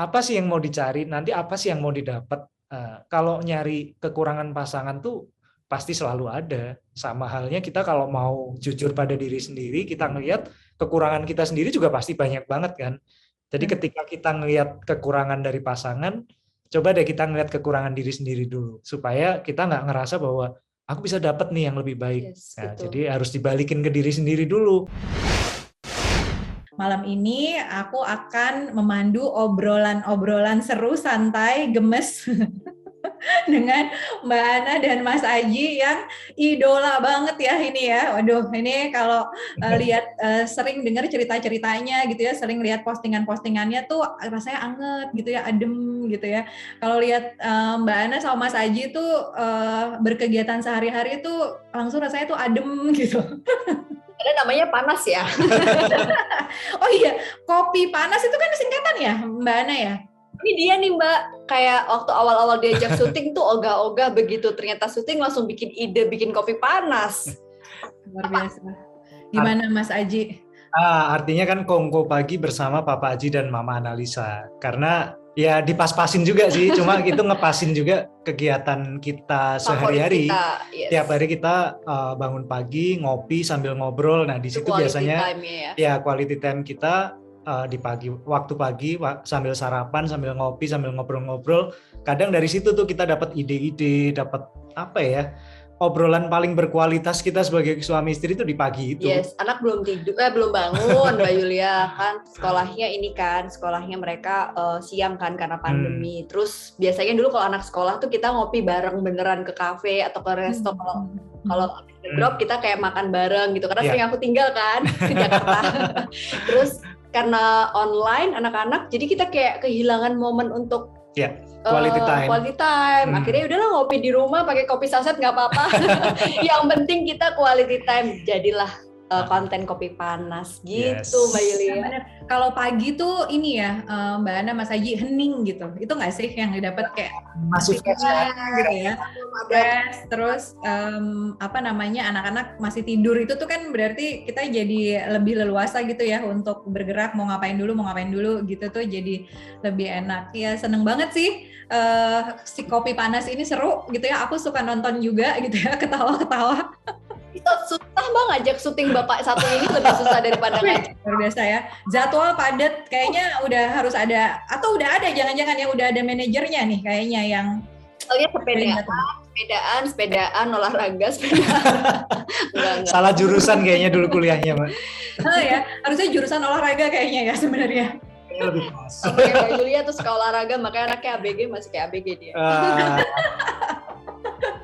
apa sih yang mau dicari, nanti apa sih yang mau didapat. Uh, kalau nyari kekurangan pasangan tuh pasti selalu ada. Sama halnya kita kalau mau jujur pada diri sendiri, kita ngelihat kekurangan kita sendiri juga pasti banyak banget kan. Jadi hmm. ketika kita ngelihat kekurangan dari pasangan, coba deh kita ngelihat kekurangan diri sendiri dulu supaya kita nggak ngerasa bahwa aku bisa dapat nih yang lebih baik. Yes, nah, jadi harus dibalikin ke diri sendiri dulu. Malam ini aku akan memandu obrolan-obrolan seru, santai, gemes dengan Mbak Ana dan Mas Aji yang idola banget ya ini ya. Waduh, ini kalau uh, lihat uh, sering dengar cerita-ceritanya gitu ya, sering lihat postingan-postingannya tuh rasanya anget gitu ya, adem gitu ya. Kalau lihat uh, Mbak Ana sama Mas Aji tuh uh, berkegiatan sehari-hari tuh langsung rasanya tuh adem gitu. Ada namanya panas ya. oh iya, kopi panas itu kan singkatan ya, Mbak Ana ya? ini dia nih mbak. Kayak waktu awal-awal diajak syuting tuh ogah-ogah begitu. Ternyata syuting langsung bikin ide bikin kopi panas. Luar biasa. Gimana Mas Aji? Ah, artinya kan kongko pagi bersama Papa Aji dan Mama Analisa. Karena ya dipas-pasin juga sih cuma itu ngepasin juga kegiatan kita sehari-hari yes. tiap hari kita uh, bangun pagi ngopi sambil ngobrol nah di situ biasanya ya. ya quality time kita uh, di pagi waktu pagi sambil sarapan sambil ngopi sambil ngobrol-ngobrol kadang dari situ tuh kita dapat ide-ide dapat apa ya obrolan paling berkualitas kita sebagai suami istri itu di pagi itu. Yes, anak belum tidur, eh belum bangun, Mbak Yulia kan sekolahnya ini kan sekolahnya mereka uh, siang kan karena pandemi. Hmm. Terus biasanya dulu kalau anak sekolah tuh kita ngopi bareng beneran ke kafe atau ke resto hmm. kalau kalau hmm. grup kita kayak makan bareng gitu karena yeah. sering aku tinggal kan di Jakarta. Terus karena online anak-anak jadi kita kayak kehilangan momen untuk ya quality time. Uh, quality time. Hmm. Akhirnya udahlah ngopi di rumah pakai kopi saset nggak apa-apa. Yang penting kita quality time. Jadilah uh, konten kopi panas gitu yes. Mbak Yulia. Ya, Kalau pagi tuh ini ya uh, Mbak Ana Mas Haji hening gitu. Itu nggak sih yang dapat kayak masuk gitu ya. Stress, terus um, apa namanya anak-anak masih tidur itu tuh kan berarti kita jadi lebih leluasa gitu ya untuk bergerak mau ngapain dulu mau ngapain dulu gitu tuh jadi lebih enak. Ya seneng banget sih uh, si kopi panas ini seru gitu ya. Aku suka nonton juga gitu ya ketawa-ketawa itu susah bang ngajak syuting bapak satu ini lebih susah daripada ngajak. Luar biasa ya. Jadwal padat kayaknya udah harus ada atau udah ada jangan-jangan ya udah ada manajernya nih kayaknya yang Oh ya sepedaan, sepedaan, sepedaan, olahraga, sepedaan. enggak, enggak. Salah jurusan kayaknya dulu kuliahnya, Mbak. Oh ya, harusnya jurusan olahraga kayaknya ya sebenarnya. Lebih pas. Oke, Mbak Julia tuh suka olahraga, makanya anaknya ABG masih kayak ABG dia. Uh,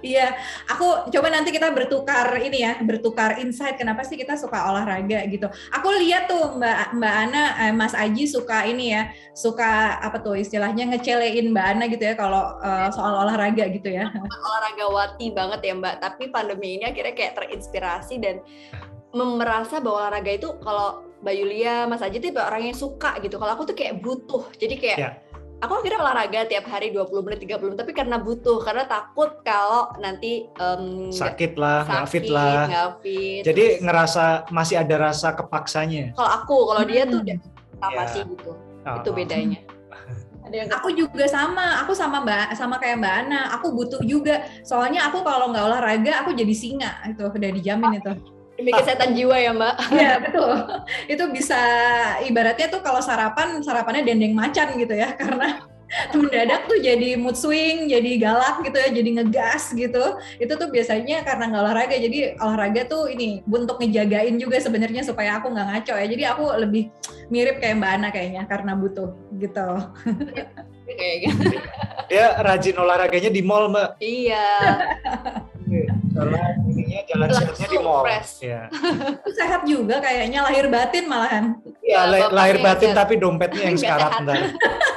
Iya, aku coba nanti kita bertukar ini ya, bertukar insight kenapa sih kita suka olahraga gitu. Aku lihat tuh Mbak Mbak Ana, eh, Mas Aji suka ini ya, suka apa tuh istilahnya ngecelein Mbak Ana gitu ya kalau uh, soal olahraga gitu ya. Olahraga wati banget ya Mbak, tapi pandemi ini akhirnya kayak terinspirasi dan merasa bahwa olahraga itu kalau Mbak Yulia, Mas Aji tuh orang yang suka gitu. Kalau aku tuh kayak butuh, jadi kayak yeah aku akhirnya olahraga tiap hari 20 menit 30 menit tapi karena butuh karena takut kalau nanti um, sakit lah nggak fit lah. gak fit. jadi Terus, ngerasa masih ada rasa kepaksanya? Kalau aku kalau dia tuh udah sama yeah. sih gitu. Oh. itu bedanya. Ada yang aku juga sama. Aku sama mbak sama kayak mbak Ana. Aku butuh juga. Soalnya aku kalau nggak olahraga aku jadi singa. Itu udah dijamin itu demi kesehatan jiwa ya mbak Iya betul itu bisa ibaratnya tuh kalau sarapan sarapannya dendeng macan gitu ya karena mendadak tuh jadi mood swing, jadi galak gitu ya, jadi ngegas gitu. Itu tuh biasanya karena nggak olahraga. Jadi olahraga tuh ini untuk ngejagain juga sebenarnya supaya aku nggak ngaco ya. Jadi aku lebih mirip kayak Mbak Ana kayaknya karena butuh gitu. Kayak gitu. Dia rajin olahraganya di mall, Mbak. Iya. Karena ininya jalan sehatnya di mall. Ya. sehat juga kayaknya lahir batin malahan. Iya, lahir batin tapi dompetnya yang sekarat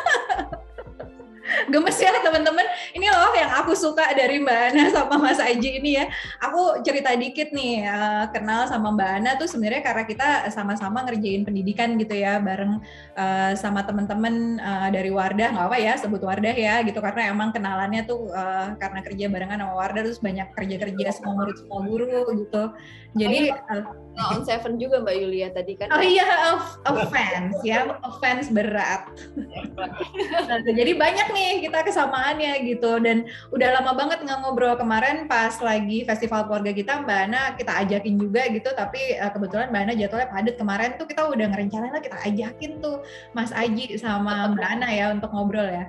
gemes ya teman-teman. Ini loh yang aku suka dari Mbak Ana sama Mas Aji ini ya. Aku cerita dikit nih, uh, kenal sama Mbak Ana tuh sebenarnya karena kita sama-sama ngerjain pendidikan gitu ya, bareng uh, sama teman-teman uh, dari Wardah, nggak apa ya, sebut Wardah ya gitu, karena emang kenalannya tuh uh, karena kerja barengan sama Wardah terus banyak kerja-kerja semua murid semua guru gitu. Jadi uh, on seven juga Mbak Yulia tadi kan. Oh iya, offense ya, offense berat. nah, jadi banyak nih kita kesamaannya gitu dan udah lama banget nggak ngobrol kemarin pas lagi festival keluarga kita Mbak Ana kita ajakin juga gitu tapi uh, kebetulan Mbak Ana jadwalnya padat kemarin tuh kita udah ngerencanain lah kita ajakin tuh Mas Aji sama Mbak Ana ya untuk ngobrol ya.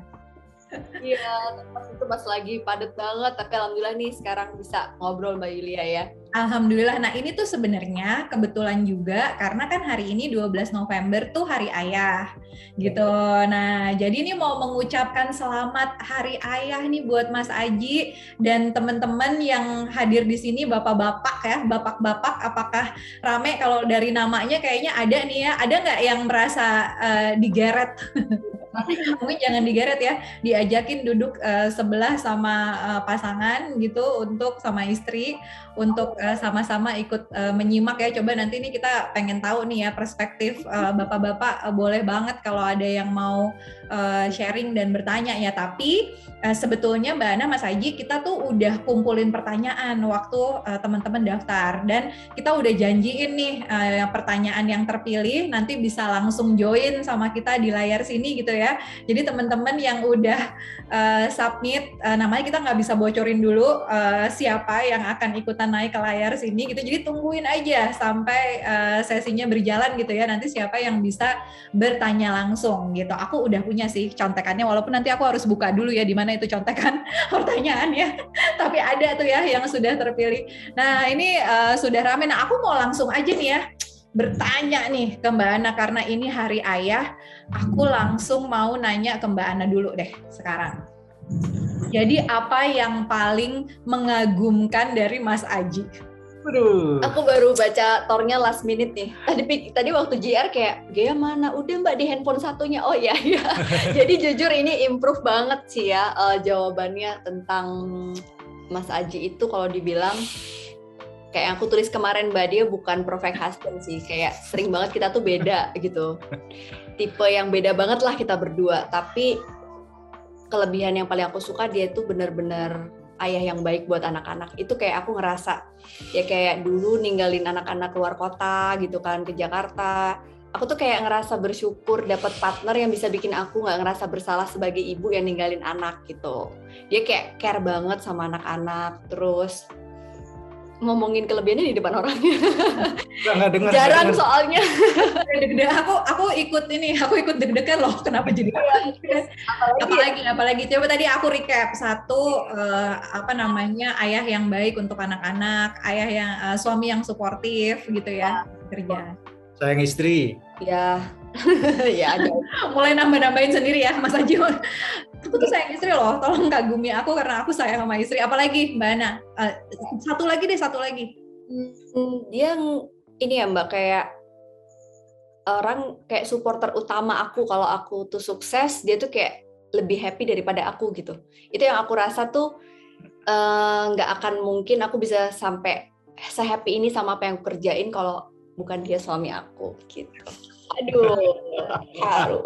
Iya, pas itu pas lagi padet banget, tapi alhamdulillah nih sekarang bisa ngobrol Mbak Yulia ya. Alhamdulillah. Nah, ini tuh sebenarnya kebetulan juga karena kan hari ini 12 November tuh hari ayah gitu. Nah, jadi ini mau mengucapkan selamat hari ayah nih buat Mas Aji dan teman-teman yang hadir di sini bapak-bapak ya, bapak-bapak apakah rame kalau dari namanya kayaknya ada nih ya. Ada nggak yang merasa uh, digeret? mungkin jangan digeret ya diajakin duduk uh, sebelah sama uh, pasangan gitu untuk sama istri untuk uh, sama-sama ikut uh, menyimak ya. Coba nanti ini kita pengen tahu nih ya perspektif uh, bapak-bapak uh, boleh banget kalau ada yang mau uh, sharing dan bertanya ya. Tapi uh, sebetulnya Mbak Ana Mas Haji kita tuh udah kumpulin pertanyaan waktu uh, teman-teman daftar. Dan kita udah janjiin nih uh, pertanyaan yang terpilih nanti bisa langsung join sama kita di layar sini gitu ya. Jadi teman-teman yang udah uh, submit uh, namanya kita nggak bisa bocorin dulu uh, siapa yang akan ikutan naik ke layar sini gitu. Jadi tungguin aja sampai uh, sesinya berjalan gitu ya. Nanti siapa yang bisa bertanya langsung gitu. Aku udah punya sih contekannya walaupun nanti aku harus buka dulu ya di mana itu contekan pertanyaannya tapi ada tuh ya yang sudah terpilih nah ini uh, sudah rame nah aku mau langsung aja nih ya bertanya nih ke Mbak Ana karena ini hari ayah, aku langsung mau nanya ke Mbak Ana dulu deh sekarang. Jadi apa yang paling mengagumkan dari Mas Aji? Aduh. Aku baru baca tornya last minute nih. Tadi tadi waktu JR kayak Gaya mana? Udah Mbak di handphone satunya. Oh iya iya. Jadi jujur ini improve banget sih ya uh, jawabannya tentang Mas Aji itu kalau dibilang kayak yang aku tulis kemarin Mbak dia bukan perfect husband sih kayak sering banget kita tuh beda gitu tipe yang beda banget lah kita berdua tapi kelebihan yang paling aku suka dia tuh bener-bener ayah yang baik buat anak-anak. Itu kayak aku ngerasa ya kayak dulu ninggalin anak-anak keluar kota gitu kan ke Jakarta. Aku tuh kayak ngerasa bersyukur dapat partner yang bisa bikin aku nggak ngerasa bersalah sebagai ibu yang ninggalin anak gitu. Dia kayak care banget sama anak-anak terus ngomongin kelebihannya di depan orangnya. Gak dengar, Jarang gak soalnya. deg aku aku ikut ini, aku ikut deg-degan loh. Kenapa jadi iya, apalagi, apalagi apalagi coba tadi aku recap satu uh, apa namanya ayah yang baik untuk anak-anak, ayah yang uh, suami yang suportif gitu ya, ya. kerja. Sayang istri. Ya. ya ada. Mulai nambah-nambahin sendiri ya Mas Aji aku tuh sayang istri loh tolong kagumi aku karena aku sayang sama istri. Apalagi mbak Ana. Uh, satu lagi deh satu lagi. Hmm, dia ini ya mbak kayak orang kayak supporter utama aku. Kalau aku tuh sukses dia tuh kayak lebih happy daripada aku gitu. Itu yang aku rasa tuh eh, nggak uh, akan mungkin aku bisa sampai sehappy ini sama apa yang aku kerjain kalau bukan dia suami aku gitu Aduh, haru.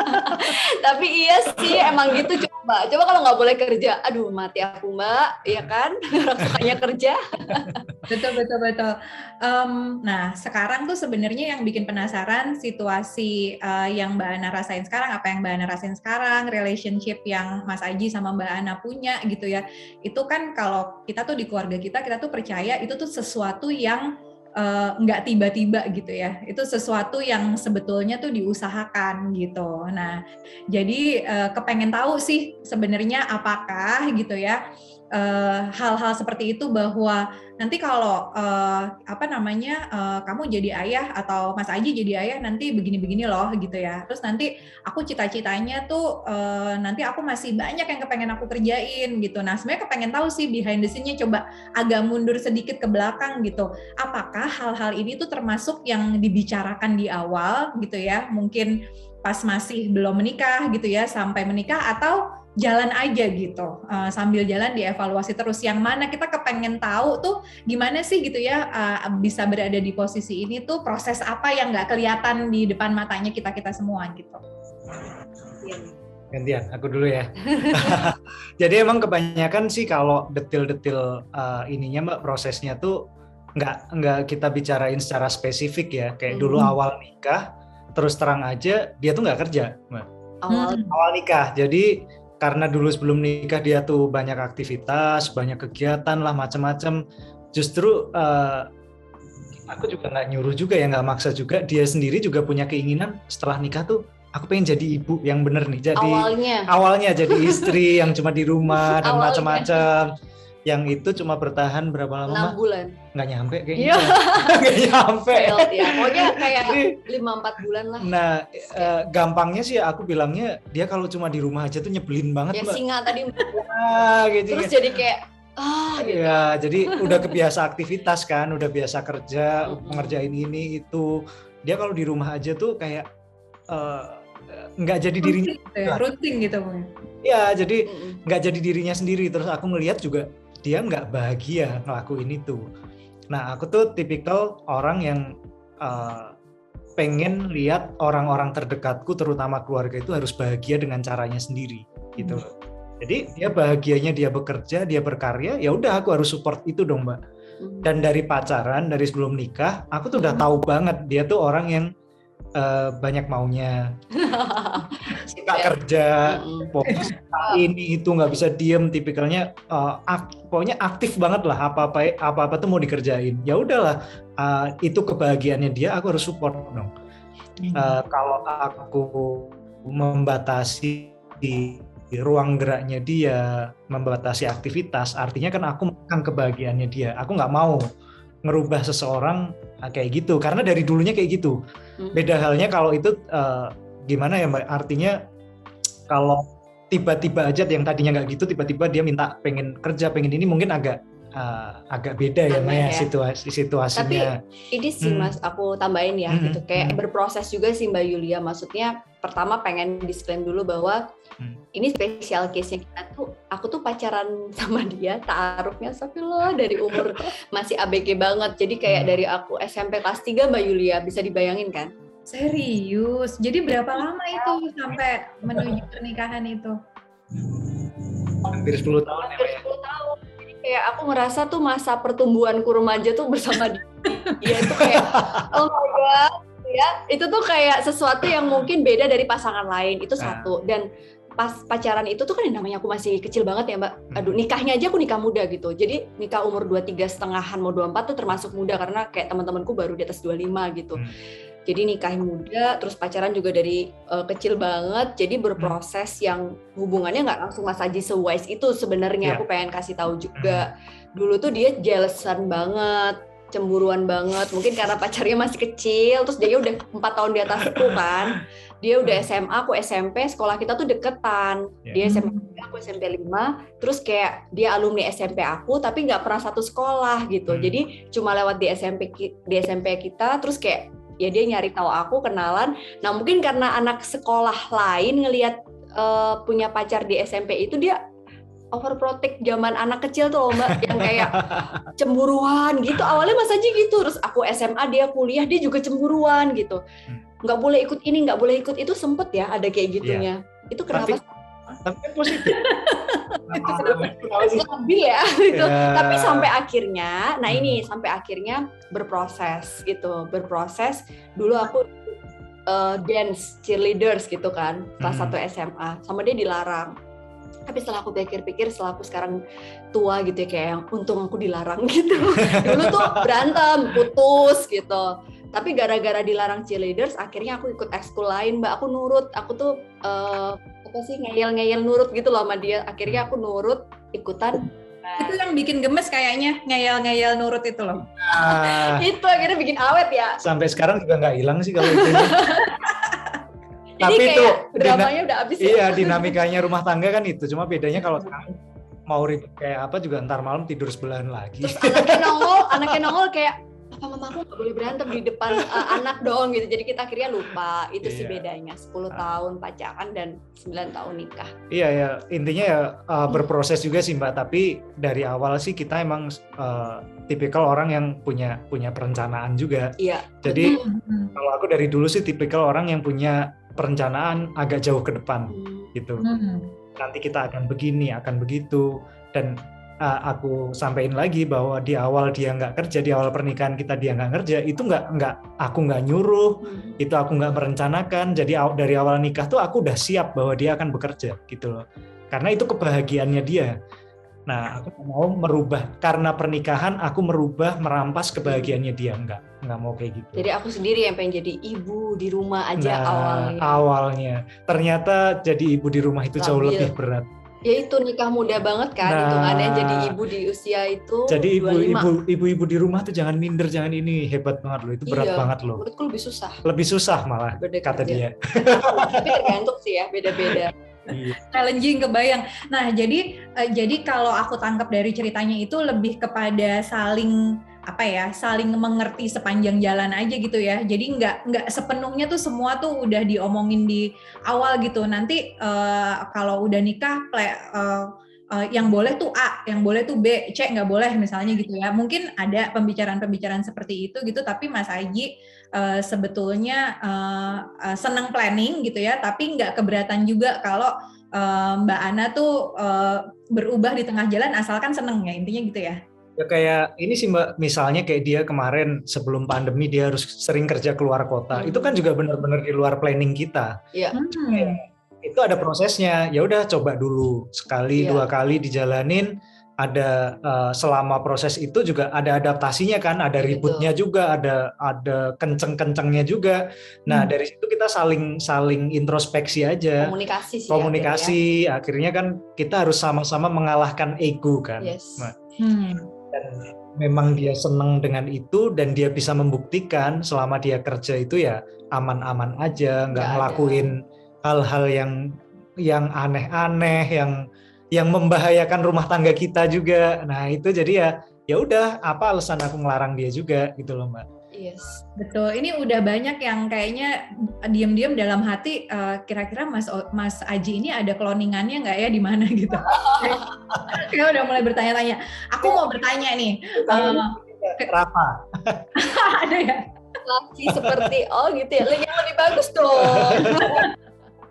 Tapi iya sih, emang gitu coba. Coba kalau nggak boleh kerja, aduh mati aku mbak, ya kan? Sukanya kerja. betul betul betul. Um, nah sekarang tuh sebenarnya yang bikin penasaran situasi uh, yang Mbak Ana rasain sekarang, apa yang Mbak Ana rasain sekarang, relationship yang Mas Aji sama Mbak Ana punya gitu ya. Itu kan kalau kita tuh di keluarga kita, kita tuh percaya itu tuh sesuatu yang nggak uh, tiba-tiba gitu ya. Itu sesuatu yang sebetulnya tuh diusahakan gitu. Nah, jadi uh, kepengen tahu sih sebenarnya apakah gitu ya Eh, hal-hal uh, seperti itu bahwa nanti kalau uh, apa namanya uh, kamu jadi ayah atau Mas Aji jadi ayah nanti begini-begini loh gitu ya. Terus nanti aku cita-citanya tuh uh, nanti aku masih banyak yang kepengen aku kerjain gitu. Nah sebenarnya kepengen tahu sih behind the scene-nya coba agak mundur sedikit ke belakang gitu. Apakah hal-hal ini tuh termasuk yang dibicarakan di awal gitu ya? Mungkin pas masih belum menikah gitu ya sampai menikah atau jalan aja gitu uh, sambil jalan dievaluasi terus. Yang mana kita kepengen tahu tuh gimana sih gitu ya uh, bisa berada di posisi ini tuh proses apa yang nggak kelihatan di depan matanya kita kita semua gitu. Gantian aku dulu ya. Jadi emang kebanyakan sih kalau detil-detil uh, ininya mbak prosesnya tuh nggak nggak kita bicarain secara spesifik ya. Kayak hmm. dulu awal nikah terus terang aja dia tuh nggak kerja awal. Hmm. awal nikah. Jadi karena dulu sebelum nikah dia tuh banyak aktivitas banyak kegiatan lah macam-macam justru uh, aku juga nggak nyuruh juga ya nggak maksa juga. Dia sendiri juga punya keinginan setelah nikah tuh aku pengen jadi ibu yang bener nih. Jadi awalnya. awalnya jadi istri yang cuma di rumah dan macam-macam yang itu cuma bertahan berapa lama? 6 bulan. Nggak nyampe kayaknya. Iya. Nggak nyampe. Failed, ya. Pokoknya kayak 5-4 bulan lah. Nah, uh, gampangnya sih aku bilangnya dia kalau cuma di rumah aja tuh nyebelin banget, ya, Mbak. singa tadi. ah, gitu. Terus jadi kayak ah gitu. Ya, jadi udah kebiasa aktivitas kan, udah biasa kerja, mengerjain ini itu. Dia kalau di rumah aja tuh kayak uh, nggak jadi dirinya rutin, ya, rutin gitu ya jadi nggak jadi dirinya sendiri terus aku ngelihat juga dia nggak bahagia ngelakuin itu. Nah, aku tuh tipikal orang yang uh, pengen lihat orang-orang terdekatku, terutama keluarga itu harus bahagia dengan caranya sendiri, gitu. Hmm. Jadi dia bahagianya dia bekerja, dia berkarya, ya udah aku harus support itu dong, mbak. Hmm. Dan dari pacaran, dari sebelum nikah, aku tuh udah tahu banget dia tuh orang yang uh, banyak maunya. Suka kerja fokus ini itu nggak bisa diem. Tipikalnya uh, ak pokoknya aktif banget lah. Apa apa apa apa tuh mau dikerjain. Ya udahlah uh, itu kebahagiaannya dia aku harus support dong. Uh, kalau aku membatasi di, di ruang geraknya dia membatasi aktivitas artinya kan aku makan kebahagiaannya dia. Aku nggak mau ngerubah seseorang ah, kayak gitu. Karena dari dulunya kayak gitu. Hmm. beda halnya kalau itu uh, gimana ya mbak? Artinya kalau tiba-tiba aja yang tadinya nggak gitu tiba-tiba dia minta pengen kerja pengen ini mungkin agak uh, agak beda ya Maya ya. situasi situasinya. Tapi ini sih hmm. Mas aku tambahin ya hmm. gitu kayak hmm. berproses juga sih Mbak Yulia maksudnya pertama pengen disclaim dulu bahwa hmm. ini spesial case-nya kita tuh aku tuh pacaran sama dia taarufnya tapi loh dari umur masih ABG banget jadi kayak hmm. dari aku SMP kelas 3 Mbak Yulia bisa dibayangin kan serius jadi berapa lama itu sampai menuju pernikahan itu hampir 10 tahun hampir ya 10 tahun jadi kayak aku ngerasa tuh masa pertumbuhanku remaja tuh bersama dia dia itu kayak oh my god ya itu tuh kayak sesuatu yang mungkin beda dari pasangan lain itu nah. satu dan pas pacaran itu tuh kan namanya aku masih kecil banget ya mbak hmm. aduh nikahnya aja aku nikah muda gitu jadi nikah umur dua tiga setengahan mau dua empat tuh termasuk muda karena kayak teman-temanku baru di atas 25 gitu hmm. Jadi nikah muda terus pacaran juga dari uh, kecil banget jadi berproses hmm. yang hubungannya nggak langsung mas Aji sewise itu sebenarnya yeah. aku pengen kasih tahu juga hmm. dulu tuh dia jealousan banget cemburuan banget mungkin karena pacarnya masih kecil terus dia udah empat tahun di atasku kan dia udah SMA aku SMP sekolah kita tuh deketan yeah. dia SMA aku SMP 5 terus kayak dia alumni SMP aku tapi nggak pernah satu sekolah gitu hmm. jadi cuma lewat di SMP di SMP kita terus kayak ya dia nyari tahu aku kenalan. Nah mungkin karena anak sekolah lain ngelihat uh, punya pacar di SMP itu dia overprotect zaman anak kecil tuh mbak. Yang kayak cemburuan gitu. Awalnya mas Aji gitu terus aku SMA dia kuliah dia juga cemburuan gitu. Hmm. nggak boleh ikut ini nggak boleh ikut itu sempet ya ada kayak gitunya. Yeah. itu kenapa tapi, tapi kan positif. Stabil ya gitu. Yeah. tapi sampai akhirnya nah ini hmm. sampai akhirnya berproses gitu. Berproses dulu aku uh, dance cheerleaders gitu kan kelas hmm. satu SMA sama dia dilarang. Tapi setelah aku pikir-pikir setelah aku sekarang tua gitu ya kayak yang untung aku dilarang gitu. Dulu tuh berantem putus gitu. Tapi gara-gara dilarang cheerleaders akhirnya aku ikut ekskul lain mbak. Aku nurut. Aku tuh uh, apa sih ngeyel-ngeyel nurut gitu loh sama dia akhirnya aku nurut ikutan itu yang bikin gemes kayaknya ngeyel-ngeyel nurut itu loh. Nah, itu akhirnya bikin awet ya. Sampai sekarang juga nggak hilang sih kalau itu. Tapi itu dramanya udah habis. Ya? Iya, dinamikanya rumah tangga kan itu. Cuma bedanya kalau mau ribet kayak apa juga ntar malam tidur sebelahan lagi. Terus anaknya nongol, anaknya nongol kayak papa mama aku nggak boleh berantem di depan uh, anak dong gitu. Jadi kita akhirnya lupa. Itu yeah. sih iya. bedanya 10 uh. tahun pacaran dan 9 tahun nikah. Iya ya, intinya ya uh, berproses juga sih Mbak, tapi dari awal sih kita emang uh, tipikal orang yang punya punya perencanaan juga. Iya. Jadi kalau aku dari dulu sih tipikal orang yang punya perencanaan agak jauh ke depan hmm. gitu. Hmm. Nanti kita akan begini, akan begitu dan aku sampaikan lagi bahwa di awal dia nggak kerja di awal pernikahan kita dia nggak kerja itu nggak nggak aku nggak nyuruh hmm. itu aku nggak merencanakan. Jadi dari awal nikah tuh aku udah siap bahwa dia akan bekerja gitu loh. Karena itu kebahagiaannya dia. Nah aku mau merubah karena pernikahan aku merubah merampas kebahagiaannya dia. Nggak nggak mau kayak gitu. Jadi aku sendiri yang pengen jadi ibu di rumah aja nah, awalnya. awalnya. Ternyata jadi ibu di rumah itu Labil. jauh lebih berat ya itu nikah muda banget kan nah, hitungannya jadi ibu di usia itu jadi ibu 25. ibu ibu ibu di rumah tuh jangan minder jangan ini hebat banget loh itu berat iya, banget loh menurutku lebih susah lebih susah malah Beda kata kerja. dia tapi tergantung sih ya beda-beda iya. challenging kebayang. Nah, jadi uh, jadi kalau aku tangkap dari ceritanya itu lebih kepada saling apa ya saling mengerti sepanjang jalan aja gitu ya. Jadi nggak nggak sepenuhnya tuh semua tuh udah diomongin di awal gitu. Nanti uh, kalau udah nikah play, uh, uh, yang boleh tuh A yang boleh tuh B C nggak boleh misalnya gitu ya. Mungkin ada pembicaraan-pembicaraan seperti itu gitu tapi Mas Aji uh, sebetulnya uh, uh, senang planning gitu ya. Tapi nggak keberatan juga kalau Mbak Ana tuh uh, berubah di tengah jalan asalkan seneng ya intinya gitu ya Ya kayak ini sih Mbak, misalnya kayak dia kemarin sebelum pandemi dia harus sering kerja keluar kota. Hmm. Itu kan juga benar-benar di luar planning kita. Iya. Hmm. Itu ada prosesnya. Ya udah coba dulu sekali ya. dua kali dijalanin. Ada uh, selama proses itu juga ada adaptasinya kan, ada ributnya Betul. juga, ada ada kenceng-kencengnya juga. Nah hmm. dari situ kita saling saling introspeksi aja. Komunikasi sih. Komunikasi. Akhirnya, akhirnya kan kita harus sama-sama mengalahkan ego kan. Yes. Nah, hmm dan memang dia senang dengan itu dan dia bisa membuktikan selama dia kerja itu ya aman-aman aja nggak ngelakuin hal-hal yang yang aneh-aneh yang yang membahayakan rumah tangga kita juga. Nah itu jadi ya ya udah apa alasan aku ngelarang dia juga gitu loh mbak Yes, betul. Ini udah banyak yang kayaknya diam-diam dalam hati kira kira-kira Mas Mas Aji ini ada cloningannya nggak ya di mana gitu. Kayak udah mulai bertanya-tanya. Aku mau bertanya nih. Uh, Kenapa? ada ya? Laki seperti oh gitu ya. Yang lebih bagus dong.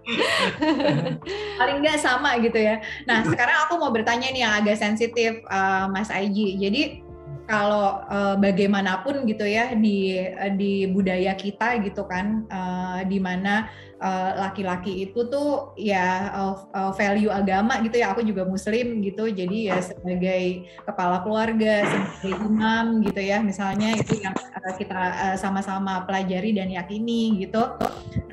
paling nggak sama gitu ya. Nah sekarang aku mau bertanya nih yang agak sensitif uh, Mas Aji. Jadi kalau uh, bagaimanapun gitu ya di uh, di budaya kita gitu kan uh, di mana laki-laki uh, itu tuh ya uh, uh, value agama gitu ya aku juga muslim gitu jadi ya sebagai kepala keluarga sebagai imam gitu ya misalnya itu yang uh, kita uh, sama-sama pelajari dan yakini gitu.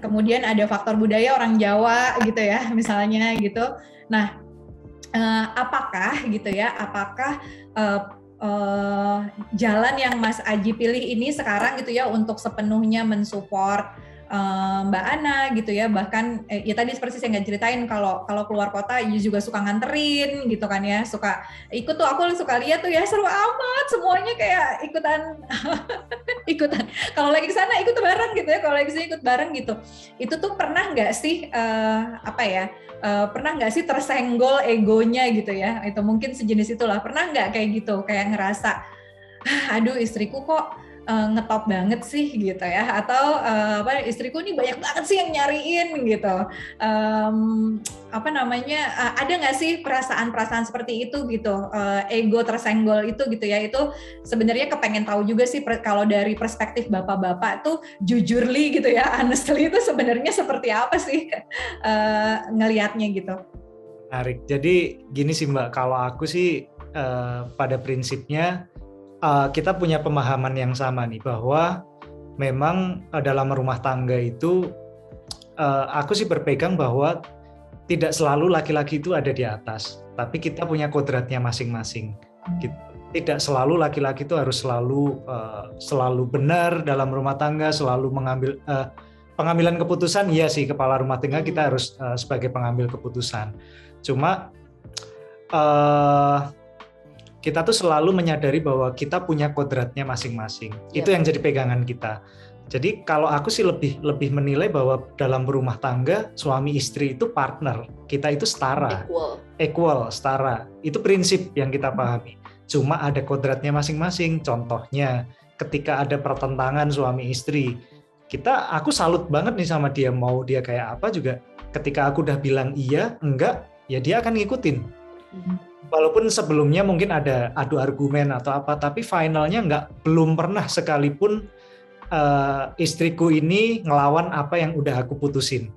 Kemudian ada faktor budaya orang Jawa gitu ya misalnya gitu. Nah uh, apakah gitu ya apakah uh, uh, jalan yang Mas Aji pilih ini sekarang gitu ya untuk sepenuhnya mensupport uh, Mbak Ana gitu ya bahkan eh, ya tadi seperti saya nggak ceritain kalau kalau keluar kota ya juga suka nganterin gitu kan ya suka ikut tuh aku suka lihat tuh ya seru amat semuanya kayak ikutan ikutan. Kalau lagi ke sana ikut bareng gitu ya kalau lagi sini ikut bareng gitu. Itu tuh pernah nggak sih uh, apa ya uh, pernah nggak sih tersenggol egonya gitu ya? Itu mungkin sejenis itulah. Pernah nggak kayak gitu kayak ngerasa ah, aduh istriku kok uh, ngetop banget sih gitu ya. Atau uh, apa istriku ini banyak banget sih yang nyariin gitu. Um, apa namanya uh, ada nggak sih perasaan-perasaan seperti itu gitu? Uh, ego tersenggol itu gitu ya. Itu sebenarnya kepengen tahu juga sih kalau dari perspektif bapak-bapak tuh jujurly gitu ya honestly itu sebenarnya seperti apa sih uh, ngelihatnya gitu? Menarik. Jadi gini sih mbak. Kalau aku sih uh, pada prinsipnya uh, kita punya pemahaman yang sama nih bahwa memang uh, dalam rumah tangga itu uh, aku sih berpegang bahwa tidak selalu laki-laki itu ada di atas, tapi kita punya kodratnya masing-masing. Gitu. Tidak selalu laki-laki itu harus selalu uh, selalu benar dalam rumah tangga, selalu mengambil uh, pengambilan keputusan. Iya sih kepala rumah tangga kita harus uh, sebagai pengambil keputusan. Cuma uh, kita tuh selalu menyadari bahwa kita punya kodratnya masing-masing. Ya. Itu yang jadi pegangan kita. Jadi kalau aku sih lebih lebih menilai bahwa dalam berumah tangga suami istri itu partner, kita itu setara, equal, equal, setara. Itu prinsip yang kita pahami. Cuma ada kodratnya masing-masing. Contohnya ketika ada pertentangan suami istri, kita aku salut banget nih sama dia mau dia kayak apa juga. Ketika aku udah bilang iya, enggak, ya dia akan ngikutin walaupun sebelumnya mungkin ada adu argumen atau apa, tapi finalnya nggak belum pernah sekalipun uh, istriku ini ngelawan apa yang udah aku putusin.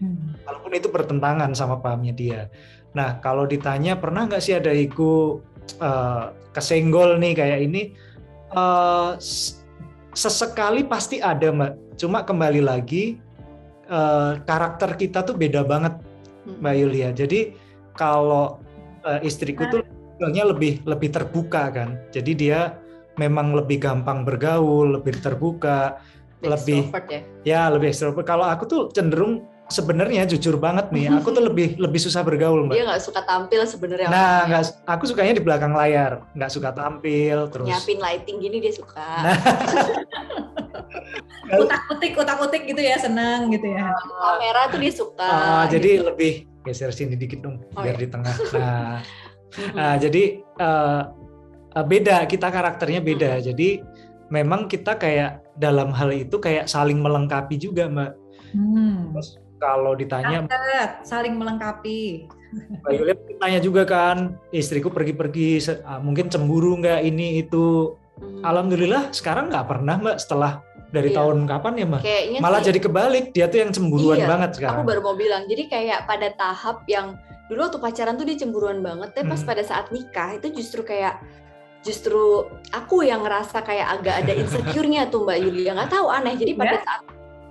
Hmm. Walaupun itu bertentangan sama pahamnya dia. Nah kalau ditanya pernah nggak sih ada iku uh, kesenggol nih kayak ini? Uh, sesekali pasti ada mbak. Cuma kembali lagi uh, karakter kita tuh beda banget hmm. mbak Yulia. Jadi kalau uh, istriku tuh lebih lebih terbuka kan. Jadi dia memang lebih gampang bergaul, lebih terbuka, lebih ya? ya lebih ekstrovert. Kalau aku tuh cenderung sebenarnya jujur banget nih, aku tuh lebih lebih susah bergaul mbak. Dia nggak suka tampil sebenarnya. Nah, nggak, aku sukanya di belakang layar, nggak suka tampil terus. Nyiapin lighting gini dia suka. Nah. utak-utik, utak-utik gitu ya, senang gitu ya. Kamera tuh dia suka. Uh, gitu. Jadi lebih geser sini dikit dong, oh, biar iya. di tengah. Nah, nah jadi uh, beda, kita karakternya beda. Jadi memang kita kayak dalam hal itu kayak saling melengkapi juga, mbak. Hmm. Terus kalau ditanya Kaget, saling melengkapi. Mbak Yulia tanya juga kan, istriku pergi-pergi, mungkin cemburu nggak ini itu. Hmm. Alhamdulillah sekarang nggak pernah mbak setelah dari iya. tahun kapan ya mbak? Kayaknya Malah sih, jadi kebalik, dia tuh yang cemburuan iya, banget sekarang. Aku baru mau bilang, jadi kayak pada tahap yang dulu waktu pacaran tuh dia cemburuan banget, tapi pas hmm. pada saat nikah itu justru kayak justru aku yang ngerasa kayak agak ada insecure-nya tuh Mbak Yulia nggak tahu aneh jadi pada yeah. saat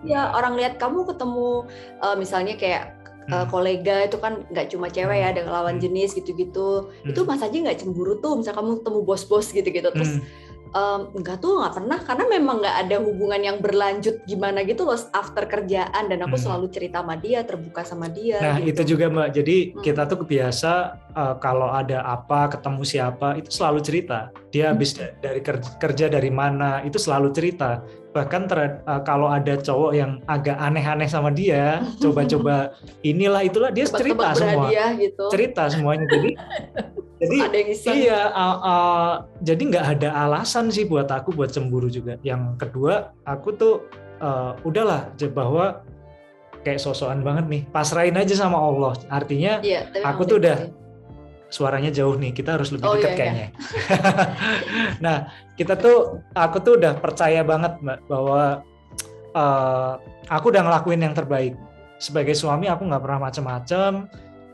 ya orang lihat kamu ketemu uh, misalnya kayak uh, kolega itu kan nggak cuma cewek ya ada lawan hmm. jenis gitu-gitu hmm. itu mas aja nggak cemburu tuh misal kamu ketemu bos-bos gitu-gitu terus hmm um, enggak tuh nggak pernah karena memang nggak ada hubungan yang berlanjut gimana gitu loh after kerjaan dan aku hmm. selalu cerita sama dia terbuka sama dia nah gitu. itu juga mbak jadi hmm. kita tuh kebiasa uh, kalau ada apa ketemu siapa itu selalu cerita dia habis hmm. dari kerja, kerja dari mana itu selalu cerita bahkan ter, uh, kalau ada cowok yang agak aneh-aneh sama dia coba-coba inilah itulah dia cerita semua. gitu. cerita semuanya. Jadi jadi ada yang iya uh, uh, jadi nggak ada alasan sih buat aku buat cemburu juga. Yang kedua aku tuh uh, udahlah bahwa kayak sosokan banget nih. Pasrahin aja sama Allah. Artinya iya, aku tuh udah suaranya jauh nih kita harus lebih oh, dekat iya, iya. kayaknya iya. nah kita tuh aku tuh udah percaya banget mbak bahwa uh, aku udah ngelakuin yang terbaik sebagai suami aku nggak pernah macam-macam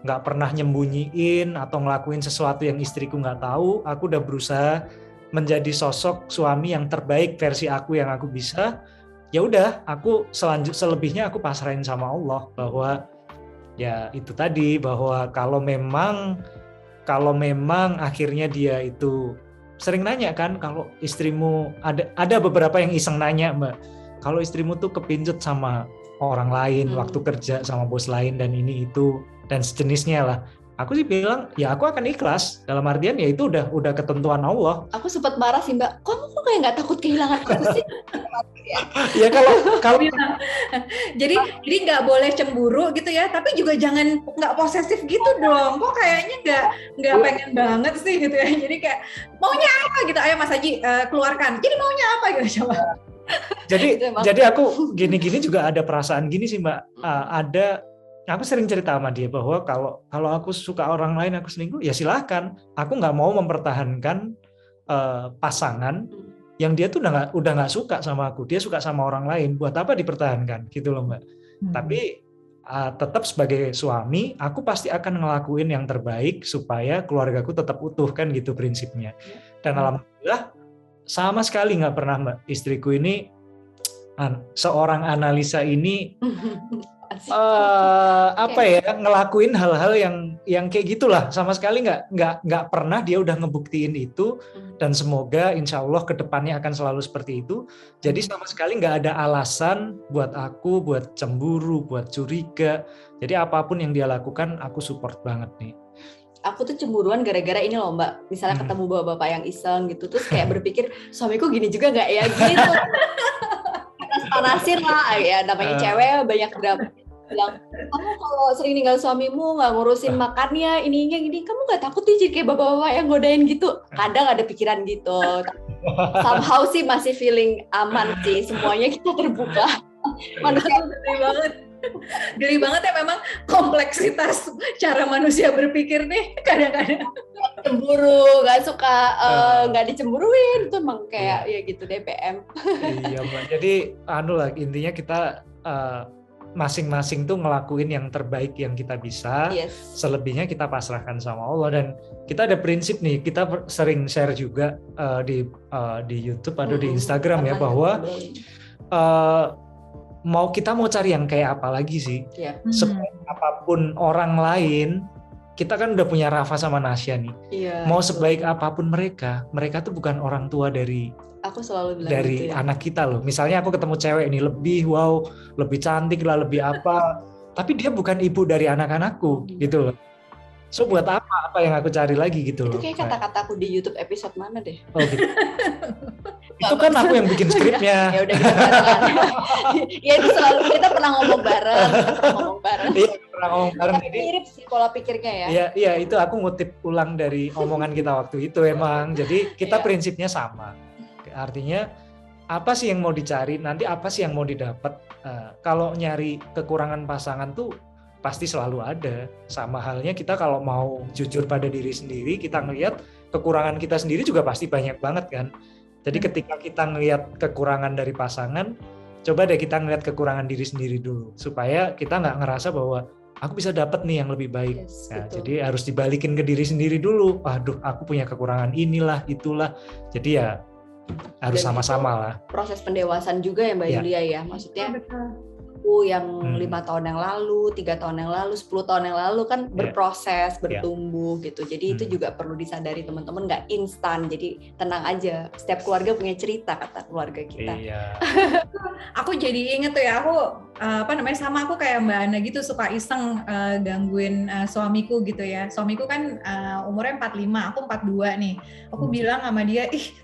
nggak pernah nyembunyiin atau ngelakuin sesuatu yang istriku nggak tahu aku udah berusaha menjadi sosok suami yang terbaik versi aku yang aku bisa ya udah aku selanjut selebihnya aku pasrahin sama Allah bahwa ya itu tadi bahwa kalau memang kalau memang akhirnya dia itu sering nanya kan kalau istrimu ada ada beberapa yang iseng nanya mbak kalau istrimu tuh kepincut sama orang lain hmm. waktu kerja sama bos lain dan ini itu dan sejenisnya lah aku sih bilang ya aku akan ikhlas. Dalam artian ya itu udah udah ketentuan Allah. Aku sempat marah sih mbak. Kamu kok kayak nggak takut kehilangan aku sih? Ya kalau kalau jadi jadi nggak boleh cemburu gitu ya tapi juga jangan nggak posesif gitu dong. Kok kayaknya nggak nggak pengen banget sih gitu ya. Jadi kayak maunya apa? gitu. Ayo Mas Haji uh, keluarkan. Jadi maunya apa? gitu coba. Jadi jadi aku gini-gini juga ada perasaan gini sih mbak. Uh, ada aku sering cerita sama dia bahwa kalau kalau aku suka orang lain aku selingkuh ya silahkan aku nggak mau mempertahankan uh, pasangan yang dia tuh udah nggak udah nggak suka sama aku. Dia suka sama orang lain. Buat apa dipertahankan? Gitu loh mbak. Hmm. tapi uh, tetap sebagai suami aku pasti akan ngelakuin yang terbaik supaya keluargaku tetap utuh kan gitu prinsipnya. Dan hmm. alhamdulillah sama sekali nggak pernah mbak. Istriku ini seorang analisa ini uh, apa ya ngelakuin hal-hal yang yang kayak gitulah. Sama sekali nggak nggak nggak pernah dia udah ngebuktiin itu. Hmm. dan semoga insya Allah ke depannya akan selalu seperti itu. Jadi hmm. sama sekali nggak ada alasan buat aku buat cemburu buat curiga. Jadi apa pun yang dia lakukan aku support banget nih. Aku tuh cemburuan gara-gara ini loh mbak. Misalnya hmm. ketemu bapak-bapak yang iseng gitu terus kayak berpikir suamiku gini juga nggak ya? Gitu panas-panasin lah. Ya namanya uh. cewek banyak bilang kamu kalau sering tinggal suamimu nggak ngurusin makannya ininya gini kamu nggak takut nih jadi kayak bapak-bapak yang godain gitu. Kadang ada pikiran gitu. Somehow sih masih feeling aman sih. Semuanya kita terbuka. Manusia banget Geli banget ya memang kompleksitas cara manusia berpikir nih kadang-kadang. Cemburu, nggak suka eh, nggak uh, dicemburuin itu emang kayak iya. ya gitu DPM. iya mbak. Jadi anu lah intinya kita uh, masing-masing tuh ngelakuin yang terbaik yang kita bisa. Yes. Selebihnya kita pasrahkan sama Allah dan kita ada prinsip nih. Kita sering share juga uh, di uh, di YouTube atau hmm, di Instagram ya bahwa uh, mau kita mau cari yang kayak apa lagi sih? Yeah. Sebaik apa pun orang lain, kita kan udah punya Rafa sama Nasya nih. Yeah, mau sebaik apa pun mereka, mereka tuh bukan orang tua dari aku selalu bilang dari gitu ya. anak kita loh. Misalnya aku ketemu cewek ini lebih wow, lebih cantik lah, lebih apa. tapi dia bukan ibu dari anak-anakku hmm. gitu loh. So buat apa apa yang aku cari lagi gitu loh. Itu kayak kata-kataku di YouTube episode mana deh? Oh gitu. itu kan aku yang bikin skripnya. ya udah kita ya itu selalu kita pernah ngomong bareng, kita pernah ngomong bareng. Iya, pernah ngomong bareng. Jadi mirip sih pola pikirnya ya. Iya, iya itu aku ngutip ulang dari omongan kita waktu itu emang. Jadi kita iya. prinsipnya sama. Artinya apa sih yang mau dicari, nanti apa sih yang mau didapat. Uh, kalau nyari kekurangan pasangan tuh pasti selalu ada. Sama halnya kita kalau mau jujur pada diri sendiri, kita ngelihat kekurangan kita sendiri juga pasti banyak banget kan. Jadi hmm. ketika kita ngelihat kekurangan dari pasangan, coba deh kita ngelihat kekurangan diri sendiri dulu supaya kita nggak ngerasa bahwa aku bisa dapat nih yang lebih baik. Yes, nah, jadi harus dibalikin ke diri sendiri dulu. Waduh, aku punya kekurangan inilah, itulah. Jadi ya harus sama-sama lah. Proses pendewasaan juga ya Mbak ya. Yulia ya. Maksudnya betul aku yang hmm. lima hmm. tahun yang lalu, tiga tahun yang lalu, sepuluh tahun yang lalu kan yeah. berproses, ya. bertumbuh yeah. gitu. Jadi hmm. itu juga perlu disadari teman-teman nggak instan. Jadi tenang aja. Setiap keluarga punya cerita kata keluarga kita. Iya. aku jadi inget tuh ya aku uh, apa namanya sama aku kayak Mbak Ana gitu suka iseng uh, gangguin uh, suamiku gitu ya. Suamiku kan uh, umurnya 45, aku 42 nih. Aku hmm. bilang sama dia, "Ih,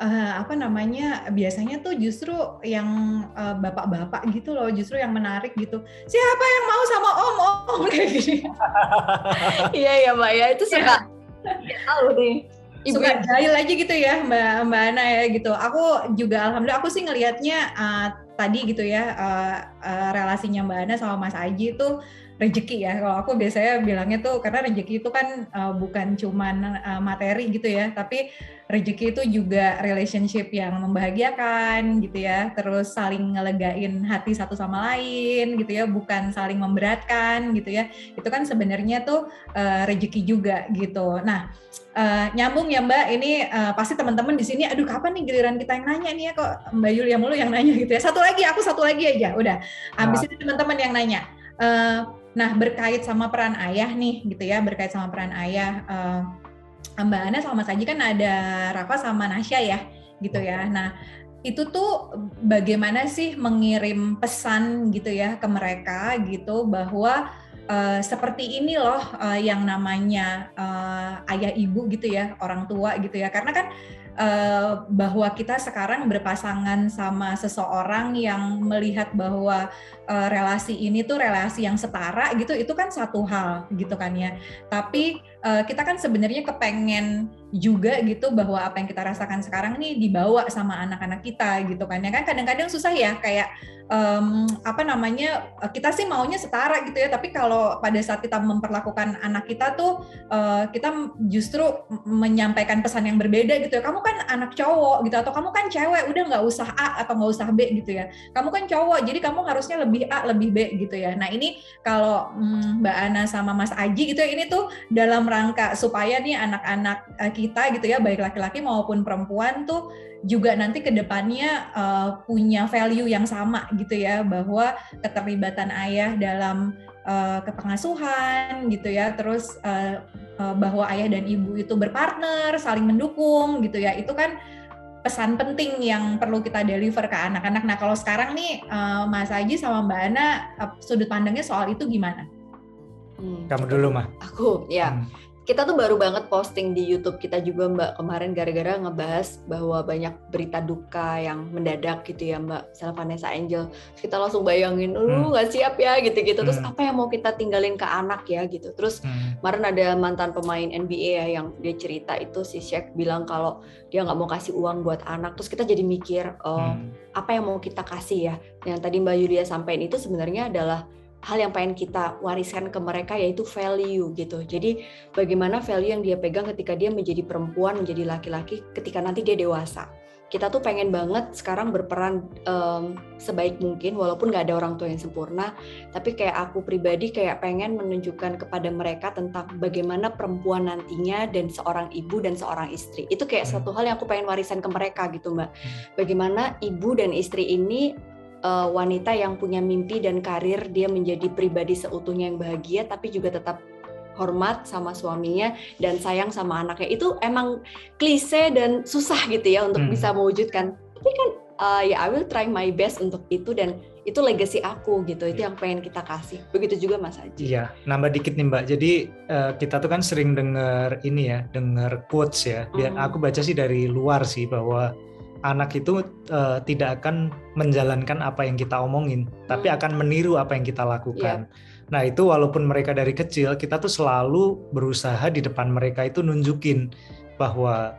uh, apa namanya biasanya tuh justru yang uh, bapak-bapak gitu loh justru yang menarik gitu. Siapa yang mau sama om? Om kayak gini. Iya ya mbak ya itu suka. Ya, tahu deh Ibu suka jahil aja gitu ya mbak mbak Ana ya gitu. Aku juga alhamdulillah aku sih ngelihatnya uh, tadi gitu ya uh, uh, relasinya mbak Ana sama Mas Aji itu rezeki ya. Kalau aku biasanya bilangnya tuh karena rezeki itu kan uh, bukan cuman uh, materi gitu ya, tapi rezeki itu juga relationship yang membahagiakan gitu ya. Terus saling ngelegain hati satu sama lain gitu ya, bukan saling memberatkan gitu ya. Itu kan sebenarnya tuh uh, rezeki juga gitu. Nah, uh, nyambung ya Mbak, ini uh, pasti teman-teman di sini aduh kapan nih giliran kita yang nanya nih ya kok Mbak Yulia mulu yang nanya gitu ya. Satu lagi aku satu lagi aja udah. Habis nah. itu teman-teman yang nanya. Uh, Nah, berkait sama peran ayah nih, gitu ya, berkait sama peran ayah. Uh, Mbak Ana sama Mas Aji kan ada Rafa sama Nasya ya, gitu ya. Nah, itu tuh bagaimana sih mengirim pesan gitu ya ke mereka gitu bahwa uh, seperti ini loh uh, yang namanya uh, ayah ibu gitu ya, orang tua gitu ya. Karena kan uh, bahwa kita sekarang berpasangan sama seseorang yang melihat bahwa uh, relasi ini tuh relasi yang setara gitu itu kan satu hal gitu kan ya tapi uh, kita kan sebenarnya kepengen juga gitu bahwa apa yang kita rasakan sekarang ini dibawa sama anak-anak kita gitu kan. Ya kan kadang-kadang susah ya kayak um, apa namanya kita sih maunya setara gitu ya tapi kalau pada saat kita memperlakukan anak kita tuh uh, kita justru menyampaikan pesan yang berbeda gitu ya. Kamu kan anak cowok gitu atau kamu kan cewek udah nggak usah A atau nggak usah B gitu ya. Kamu kan cowok jadi kamu harusnya lebih A lebih B gitu ya. Nah ini kalau hmm, Mbak Ana sama Mas Aji gitu ya ini tuh dalam rangka supaya nih anak-anak kita gitu ya baik laki-laki maupun perempuan tuh juga nanti ke depannya uh, eh, punya value yang sama gitu ya bahwa keterlibatan ayah dalam uh, kepengasuhan gitu ya terus uh, uh, bahwa ayah dan ibu itu berpartner saling mendukung gitu ya itu kan pesan penting yang perlu kita deliver ke anak-anak. Nah kalau sekarang nih uh, Mas Aji sama Mbak Ana uh, sudut pandangnya soal itu gimana? Hmm. Kamu dulu mah. Aku ya. Hmm kita tuh baru banget posting di YouTube kita juga Mbak kemarin gara-gara ngebahas bahwa banyak berita duka yang mendadak gitu ya Mbak, misalnya Vanessa Angel, kita langsung bayangin, lu hmm. nggak siap ya gitu-gitu, terus hmm. apa yang mau kita tinggalin ke anak ya gitu, terus hmm. kemarin ada mantan pemain NBA ya yang dia cerita itu si Shaq bilang kalau dia nggak mau kasih uang buat anak, terus kita jadi mikir, oh, hmm. apa yang mau kita kasih ya, yang tadi Mbak Yulia sampaikan itu sebenarnya adalah hal yang pengen kita wariskan ke mereka yaitu value gitu. Jadi bagaimana value yang dia pegang ketika dia menjadi perempuan, menjadi laki-laki ketika nanti dia dewasa. Kita tuh pengen banget sekarang berperan um, sebaik mungkin walaupun nggak ada orang tua yang sempurna, tapi kayak aku pribadi kayak pengen menunjukkan kepada mereka tentang bagaimana perempuan nantinya dan seorang ibu dan seorang istri. Itu kayak hmm. satu hal yang aku pengen warisan ke mereka gitu, Mbak. Hmm. Bagaimana ibu dan istri ini uh, wanita yang punya mimpi dan karir dia menjadi pribadi seutuhnya yang bahagia tapi juga tetap hormat sama suaminya dan sayang sama anaknya. Itu emang klise dan susah gitu ya untuk hmm. bisa mewujudkan. Tapi kan uh, ya I will try my best untuk itu dan itu legacy aku gitu. Itu iya. yang pengen kita kasih. Begitu juga Mas Haji. Iya nambah dikit nih Mbak. Jadi uh, kita tuh kan sering dengar ini ya dengar quotes ya. Biar mm. aku baca sih dari luar sih bahwa anak itu uh, tidak akan menjalankan apa yang kita omongin, hmm. tapi akan meniru apa yang kita lakukan. Yeah. Nah, itu walaupun mereka dari kecil, kita tuh selalu berusaha di depan mereka itu nunjukin bahwa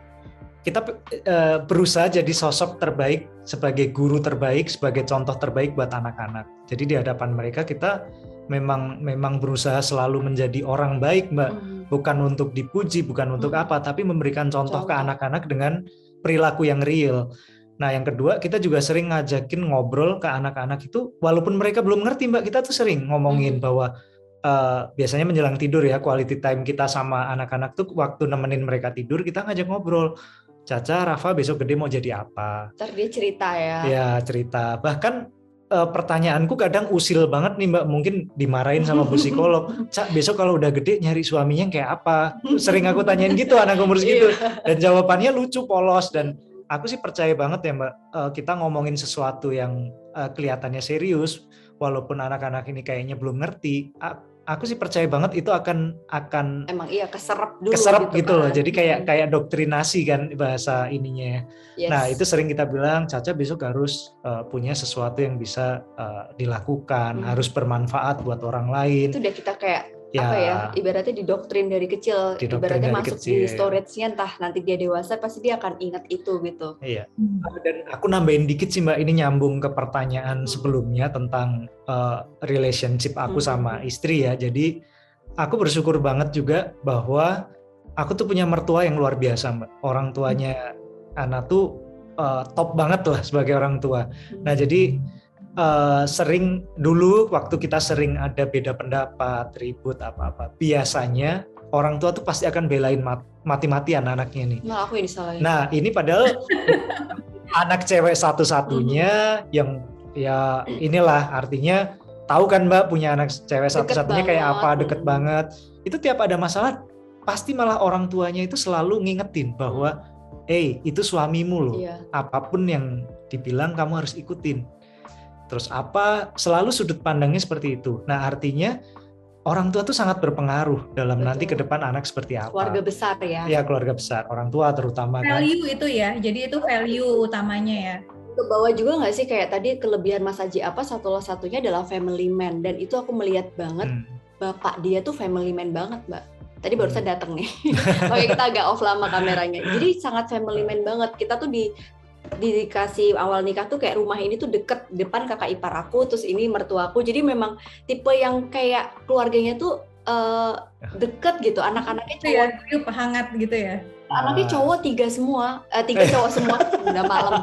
kita uh, berusaha jadi sosok terbaik sebagai guru terbaik, sebagai contoh terbaik buat anak-anak. Jadi di hadapan mereka kita memang memang berusaha selalu menjadi orang baik, Mbak. Hmm. Bukan untuk dipuji, bukan untuk hmm. apa, tapi memberikan contoh, contoh. ke anak-anak dengan perilaku yang real. Nah, yang kedua, kita juga sering ngajakin ngobrol ke anak-anak itu, walaupun mereka belum ngerti, Mbak, kita tuh sering ngomongin hmm. bahwa uh, biasanya menjelang tidur ya, quality time kita sama anak-anak tuh waktu nemenin mereka tidur, kita ngajak ngobrol. Caca, Rafa besok gede mau jadi apa? Ntar dia cerita ya. Ya, cerita. Bahkan uh, pertanyaanku kadang usil banget nih mbak. Mungkin dimarahin sama bu psikolog. Cak besok kalau udah gede nyari suaminya kayak apa? Sering aku tanyain gitu anak umur segitu. Iya. dan jawabannya lucu polos. Dan aku sih percaya banget ya mbak. Uh, kita ngomongin sesuatu yang uh, kelihatannya serius walaupun anak-anak ini kayaknya belum ngerti aku sih percaya banget itu akan akan emang iya keserap dulu keserap gitu, gitu kan. loh jadi kayak hmm. kayak doktrinasi kan bahasa ininya yes. nah itu sering kita bilang Caca besok harus uh, punya sesuatu yang bisa uh, dilakukan hmm. harus bermanfaat buat orang lain itu udah kita kayak ya, apa ya ibaratnya didoktrin dari kecil didoktrin ibaratnya dari masuk kecil. di storage-nya entah nanti dia dewasa pasti dia akan ingat itu gitu iya hmm. dan aku nambahin dikit sih mbak ini nyambung ke pertanyaan hmm. sebelumnya tentang uh, relationship aku hmm. sama istri ya jadi aku bersyukur banget juga bahwa aku tuh punya mertua yang luar biasa mbak orang tuanya hmm. anak tuh uh, top banget lah sebagai orang tua nah jadi uh, sering dulu waktu kita sering ada beda pendapat, ribut apa-apa, biasanya orang tua tuh pasti akan belain mat mati-matian anaknya nih. Nah, aku yang disalahin. Nah, ini padahal anak cewek satu-satunya yang ya inilah artinya tahu kan Mbak punya anak cewek satu-satunya kayak apa, deket banget. Itu tiap ada masalah pasti malah orang tuanya itu selalu ngingetin bahwa eh hey, itu suamimu loh. Iya. Apa pun yang dibilang kamu harus ikutin terus apa selalu sudut pandangnya seperti itu nah artinya orang tua tuh sangat berpengaruh dalam Betul. nanti ke depan anak seperti apa keluarga besar ya ya keluarga besar orang tua terutama kan. value kan. itu ya jadi itu value utamanya ya ke bawah juga nggak sih kayak tadi kelebihan Mas Haji apa satu satunya adalah family man dan itu aku melihat banget hmm. bapak dia tuh family man banget mbak tadi barusan hmm. datang nih oke kita agak off lama kameranya jadi sangat family man banget kita tuh di dikasih awal nikah tuh kayak rumah ini tuh deket depan kakak ipar aku terus ini mertuaku jadi memang tipe yang kayak keluarganya tuh uh, deket gitu. Anak-anaknya cowok ya, hangat gitu ya? Anaknya cowok tiga semua uh, tiga cowok semua. Udah malam.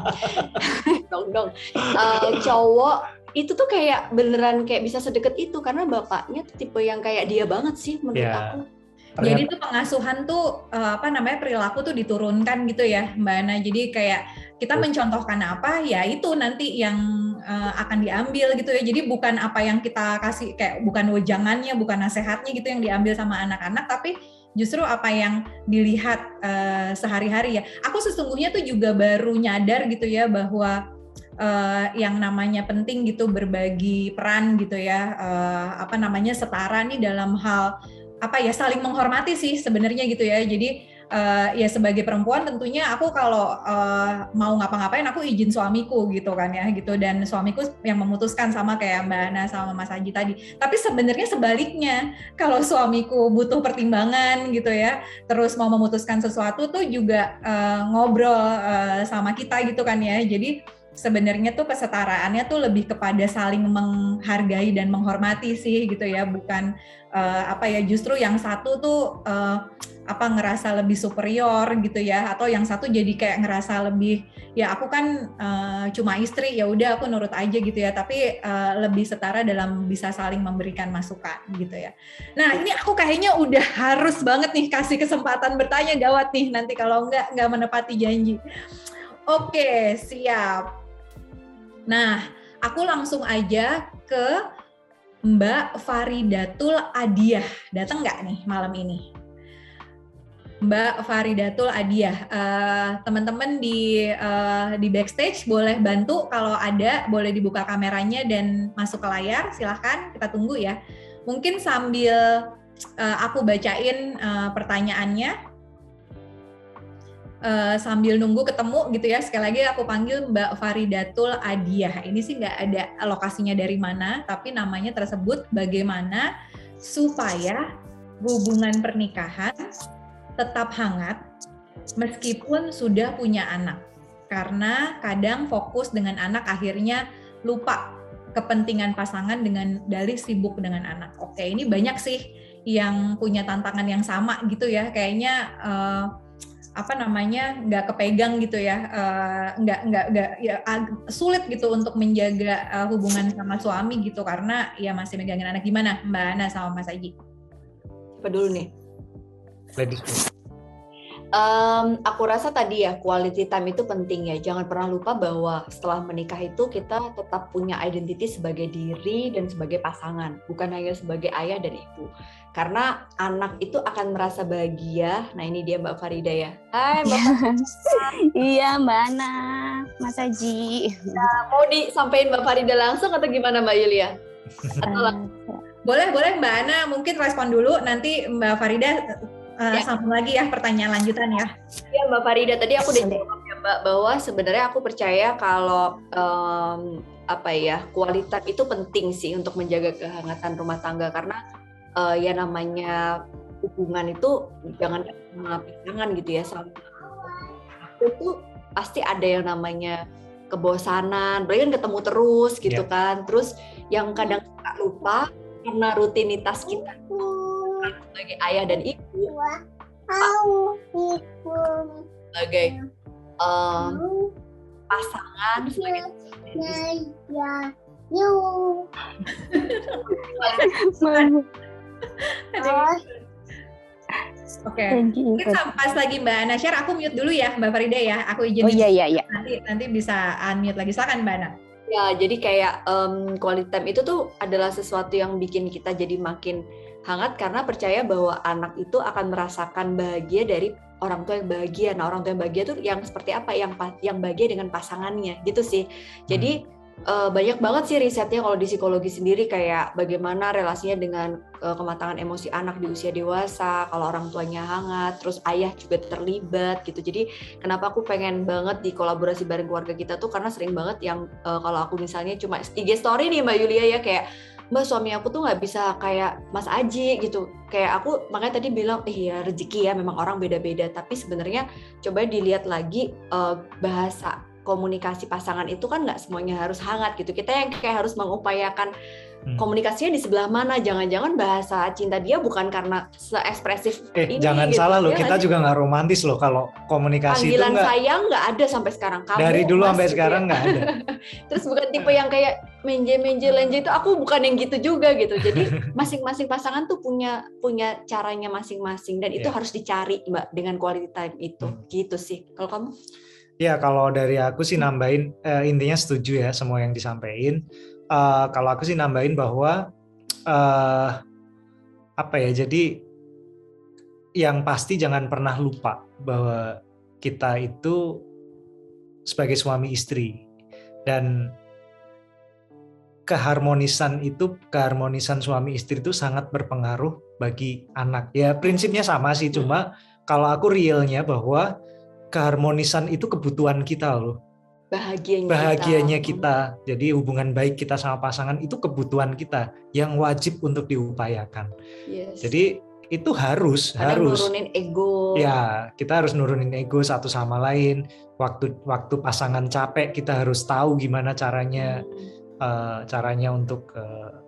Dong dong. Uh, cowok itu tuh kayak beneran kayak bisa sedekat itu. Karena bapaknya tuh tipe yang kayak dia banget sih menurut yeah. aku jadi tuh pengasuhan tuh apa namanya perilaku tuh diturunkan gitu ya Mbak Ana. Jadi kayak kita mencontohkan apa ya itu nanti yang uh, akan diambil gitu ya. Jadi bukan apa yang kita kasih kayak bukan wejangannya bukan nasihatnya gitu yang diambil sama anak-anak tapi justru apa yang dilihat uh, sehari-hari ya. Aku sesungguhnya tuh juga baru nyadar gitu ya bahwa uh, yang namanya penting gitu berbagi peran gitu ya uh, apa namanya setara nih dalam hal apa ya saling menghormati sih sebenarnya gitu ya. Jadi uh, ya sebagai perempuan tentunya aku kalau uh, mau ngapa-ngapain aku izin suamiku gitu kan ya gitu dan suamiku yang memutuskan sama kayak Mbak Ana sama Mas Haji tadi. Tapi sebenarnya sebaliknya kalau suamiku butuh pertimbangan gitu ya, terus mau memutuskan sesuatu tuh juga uh, ngobrol uh, sama kita gitu kan ya. Jadi sebenarnya tuh kesetaraannya tuh lebih kepada saling menghargai dan menghormati sih gitu ya, bukan uh, apa ya justru yang satu tuh uh, apa ngerasa lebih superior gitu ya atau yang satu jadi kayak ngerasa lebih ya aku kan uh, cuma istri ya udah aku nurut aja gitu ya tapi uh, lebih setara dalam bisa saling memberikan masukan gitu ya. Nah ini aku kayaknya udah harus banget nih kasih kesempatan bertanya gawat nih nanti kalau enggak nggak menepati janji. Oke siap. Nah aku langsung aja ke Mbak Faridatul Adiah datang nggak nih malam ini? Mbak Faridatul Adiah. Uh, Teman-teman di uh, di backstage boleh bantu kalau ada boleh dibuka kameranya dan masuk ke layar. Silahkan kita tunggu ya. Mungkin sambil uh, aku bacain uh, pertanyaannya. Uh, sambil nunggu ketemu gitu ya sekali lagi aku panggil Mbak Faridatul Adiah ini sih nggak ada lokasinya dari mana tapi namanya tersebut bagaimana supaya hubungan pernikahan tetap hangat meskipun sudah punya anak. Karena kadang fokus dengan anak akhirnya lupa kepentingan pasangan dengan dalih sibuk dengan anak. Oke, ini banyak sih yang punya tantangan yang sama gitu ya. Kayaknya uh, apa namanya nggak kepegang gitu ya, uh, nggak nggak nggak ya sulit gitu untuk menjaga uh, hubungan sama suami gitu karena ya masih megangin anak gimana Mbak Ana sama Mas Aji? Apa dulu nih? Ladies Um, aku rasa tadi ya quality time itu penting ya. Jangan pernah lupa bahwa setelah menikah itu kita tetap punya identity sebagai diri dan sebagai pasangan, bukan hanya sebagai ayah dan ibu. Karena anak itu akan merasa bahagia. Nah ini dia Mbak Farida ya. Hai Mbak. iya Mbak Ana, Mas Haji. Nah, mau disampaikan Mbak Farida langsung atau gimana Mbak Yulia? Atau langsung? Boleh, boleh Mbak Ana mungkin respon dulu, nanti Mbak Farida uh, ya. sambung lagi ya pertanyaan lanjutan ya. Iya Mbak Farida, tadi aku udah jawab ya Mbak bahwa sebenarnya aku percaya kalau um, apa ya kualitas itu penting sih untuk menjaga kehangatan rumah tangga karena uh, ya namanya hubungan itu jangan sama pasangan gitu ya sama itu pasti ada yang namanya kebosanan, berarti kan ketemu terus gitu yeah. kan. Terus yang kadang lupa karena rutinitas kita sebagai ayah dan ibu sebagai um, pasangan sebagai Oke, okay. mungkin pas lagi Mbak Ana share, aku mute dulu ya Mbak Farida ya. Aku izin. Oh iya iya iya. Nanti nanti bisa unmute lagi. Silakan Mbak Ana. Ya, jadi kayak um, quality time itu tuh adalah sesuatu yang bikin kita jadi makin hangat karena percaya bahwa anak itu akan merasakan bahagia dari orang tua yang bahagia. Nah, orang tua yang bahagia tuh yang seperti apa? Yang yang bahagia dengan pasangannya, gitu sih. Jadi hmm. Uh, banyak banget sih risetnya kalau di psikologi sendiri kayak bagaimana relasinya dengan uh, kematangan emosi anak di usia dewasa, kalau orang tuanya hangat, terus ayah juga terlibat gitu. Jadi kenapa aku pengen banget di kolaborasi bareng keluarga kita tuh karena sering banget yang uh, kalau aku misalnya cuma IG story nih Mbak Yulia ya kayak mbak suami aku tuh nggak bisa kayak Mas Aji gitu kayak aku makanya tadi bilang eh ya rezeki ya memang orang beda-beda tapi sebenarnya coba dilihat lagi uh, bahasa komunikasi pasangan itu kan nggak semuanya harus hangat gitu kita yang kayak harus mengupayakan hmm. komunikasinya di sebelah mana jangan-jangan bahasa cinta dia bukan karena seekspresif eh, ini jangan gitu. salah loh ya, kita juga nggak romantis loh kalau komunikasi panggilan itu gak, sayang nggak ada sampai sekarang kamu dari dulu sampai gitu sekarang nggak ya. ada terus bukan tipe yang kayak menje menje lenje itu aku bukan yang gitu juga gitu jadi masing-masing pasangan tuh punya punya caranya masing-masing dan itu yeah. harus dicari mbak dengan quality time itu hmm. gitu sih kalau kamu Ya kalau dari aku sih nambahin uh, intinya setuju ya semua yang disampaikan uh, kalau aku sih nambahin bahwa uh, apa ya jadi yang pasti jangan pernah lupa bahwa kita itu sebagai suami istri dan keharmonisan itu keharmonisan suami istri itu sangat berpengaruh bagi anak. Ya prinsipnya sama sih, cuma kalau aku realnya bahwa keharmonisan itu kebutuhan kita loh. Bahagianya, bahagianya kita. kita. Jadi hubungan baik kita sama pasangan itu kebutuhan kita yang wajib untuk diupayakan. Yes. Jadi itu harus Kadang harus nurunin ego. Ya, kita harus nurunin ego satu sama lain. Waktu waktu pasangan capek kita harus tahu gimana caranya hmm. uh, caranya untuk uh,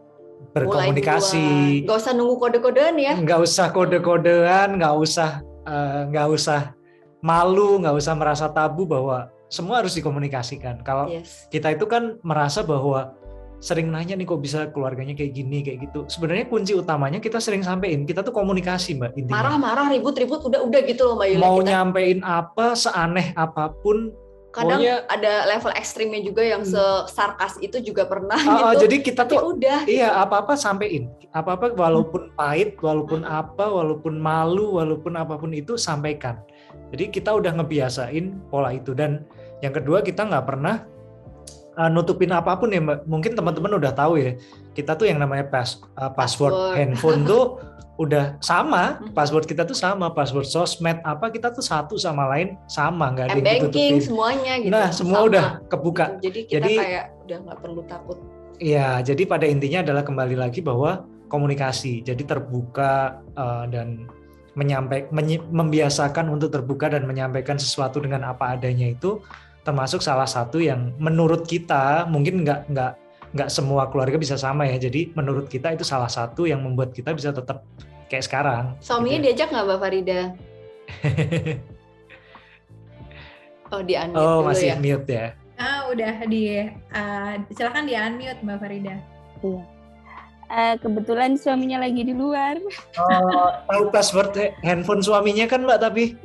berkomunikasi. Gak usah nunggu kode-kodean ya. Gak usah kode-kodean, gak usah uh, gak usah malu, gak usah merasa tabu bahwa semua harus dikomunikasikan. Kalau yes. kita itu kan merasa bahwa sering nanya nih kok bisa keluarganya kayak gini kayak gitu. Sebenarnya kunci utamanya kita sering sampein, kita tuh komunikasi mbak intinya. Marah-marah, ribut-ribut, udah-udah gitu loh mbak Yuli. Mau kita. nyampein apa, seaneh apa pun. Kadang pokoknya, ada level ekstrimnya juga yang hmm. sarkas itu juga pernah uh, gitu. Jadi kita tuh udah. Iya apa-apa sampein, apa-apa walaupun pahit, walaupun hmm. apa, walaupun malu, walaupun apa pun itu sampaikan. Jadi kita udah ngebiasain pola itu dan yang kedua kita nggak pernah uh, nutupin apa pun ya mbak. Mungkin teman-teman udah tahu ya. Kita tuh yang namanya pas, uh, password, password handphone tuh udah sama. Hmm. Password kita tuh sama. Password sosmed apa kita tuh satu sama lain sama nggak ada yang banking semuanya gitu. Nah semua sama. udah kebuka. Gitu. Jadi kita jadi, kayak udah nggak perlu takut. Iya. Jadi pada intinya adalah kembali lagi bahwa komunikasi. Jadi terbuka uh, dan menyampaikan membiasakan untuk terbuka dan menyampaikan sesuatu dengan apa adanya itu termasuk salah satu yang menurut kita mungkin nggak nggak nggak semua keluarga bisa sama ya. Jadi menurut kita itu salah satu yang membuat kita bisa tetap kayak sekarang. Suaminya gitu. diajak nggak Mbak Farida? oh di unmute Oh masih ya? mute ya. Ah udah di uh, silakan di unmute Mbak Farida. Iya uh, kebetulan suaminya lagi di luar. Oh, tahu password handphone suaminya kan Mbak tapi?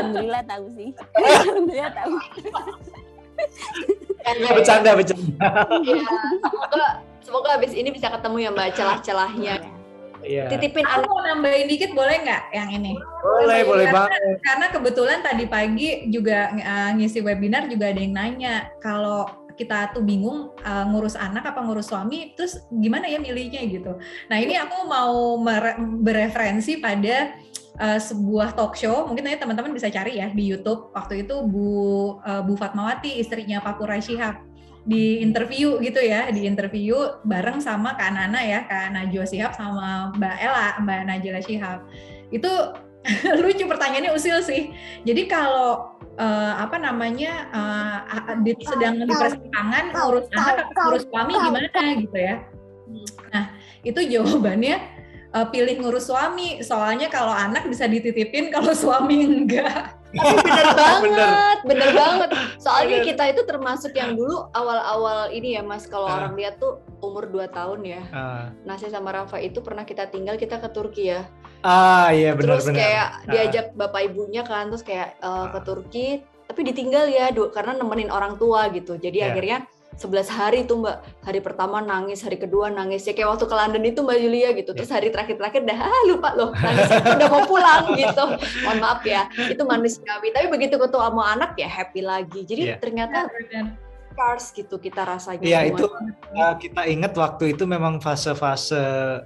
Alhamdulillah tahu sih. Alhamdulillah tahu. bercanda, bercanda. Ya, semoga semoga habis ini bisa ketemu ya Mbak celah-celahnya. Iya. Titipin aku mau nambahin dikit boleh nggak yang ini? Boleh, boleh karena, banget. Karena kebetulan tadi pagi juga uh, ngisi webinar juga ada yang nanya kalau kita tuh bingung uh, ngurus anak apa ngurus suami, terus gimana ya milihnya gitu. Nah ini aku mau bereferensi pada uh, sebuah talk show, mungkin nanti teman-teman bisa cari ya di YouTube. Waktu itu Bu uh, Bu Fatmawati istrinya Pak Kurai Shihab di interview gitu ya, di interview bareng sama Kak Nana ya, Kak Najwa Shihab sama Mbak Ella, Mbak Najila Shihab. Itu lucu pertanyaannya usil sih. Jadi kalau uh, apa namanya uh, di, sedang di persimpangan ngurus anak ngurus suami gimana gitu ya. Nah itu jawabannya uh, pilih ngurus suami. Soalnya kalau anak bisa dititipin kalau suami enggak. Bener banget. Bener banget. Soalnya bener. kita itu termasuk yang dulu awal-awal ini ya mas. Kalau uh. orang lihat tuh umur 2 tahun ya. Uh. Nasi sama Rafa itu pernah kita tinggal kita ke Turki ya Ah iya benar Terus kayak ah. diajak bapak ibunya kan terus kayak uh, ke Turki tapi ditinggal ya karena nemenin orang tua gitu. Jadi yeah. akhirnya 11 hari tuh mbak. Hari pertama nangis hari kedua nangis. Ya kayak waktu ke London itu mbak Julia gitu. Terus hari terakhir terakhir dah ah, lupa loh nangis udah mau pulang gitu. Mohon maaf ya itu manusiawi. Tapi begitu ketemu sama anak ya happy lagi. Jadi yeah. ternyata scars gitu kita rasanya. Iya itu uh, kita ingat waktu itu memang fase-fase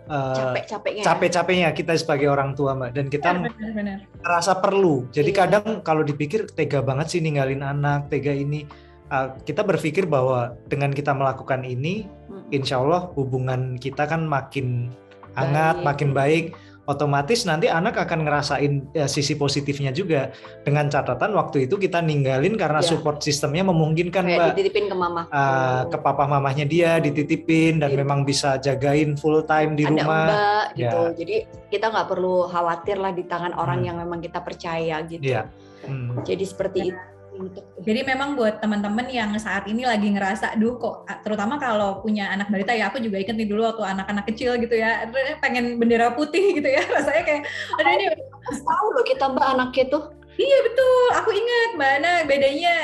uh, capek-capeknya. Capek-capeknya kita sebagai orang tua mbak dan kita benar, merasa perlu. Jadi iya. kadang kalau dipikir tega banget sih ninggalin anak, tega ini. Uh, kita berpikir bahwa dengan kita melakukan ini, hmm. insya Allah hubungan kita kan makin hangat, baik. makin baik otomatis nanti anak akan ngerasain ya, sisi positifnya juga dengan catatan waktu itu kita ninggalin karena ya. support sistemnya memungkinkan Kayak mbak dititipin ke mama uh, ke papa mamahnya dia dititipin dan Ditip. memang bisa jagain full time di Ada rumah mbak gitu ya. jadi kita nggak perlu khawatir lah di tangan orang hmm. yang memang kita percaya gitu ya. hmm. jadi seperti ya. Itu jadi memang buat teman-teman yang saat ini lagi ngerasa, duh kok, terutama kalau punya anak balita ya, aku juga inget nih dulu waktu anak-anak kecil gitu ya, pengen bendera putih gitu ya, rasanya kayak, ada ini tahu loh kita mbak anaknya tuh. Iya betul, aku ingat mbak Ana bedanya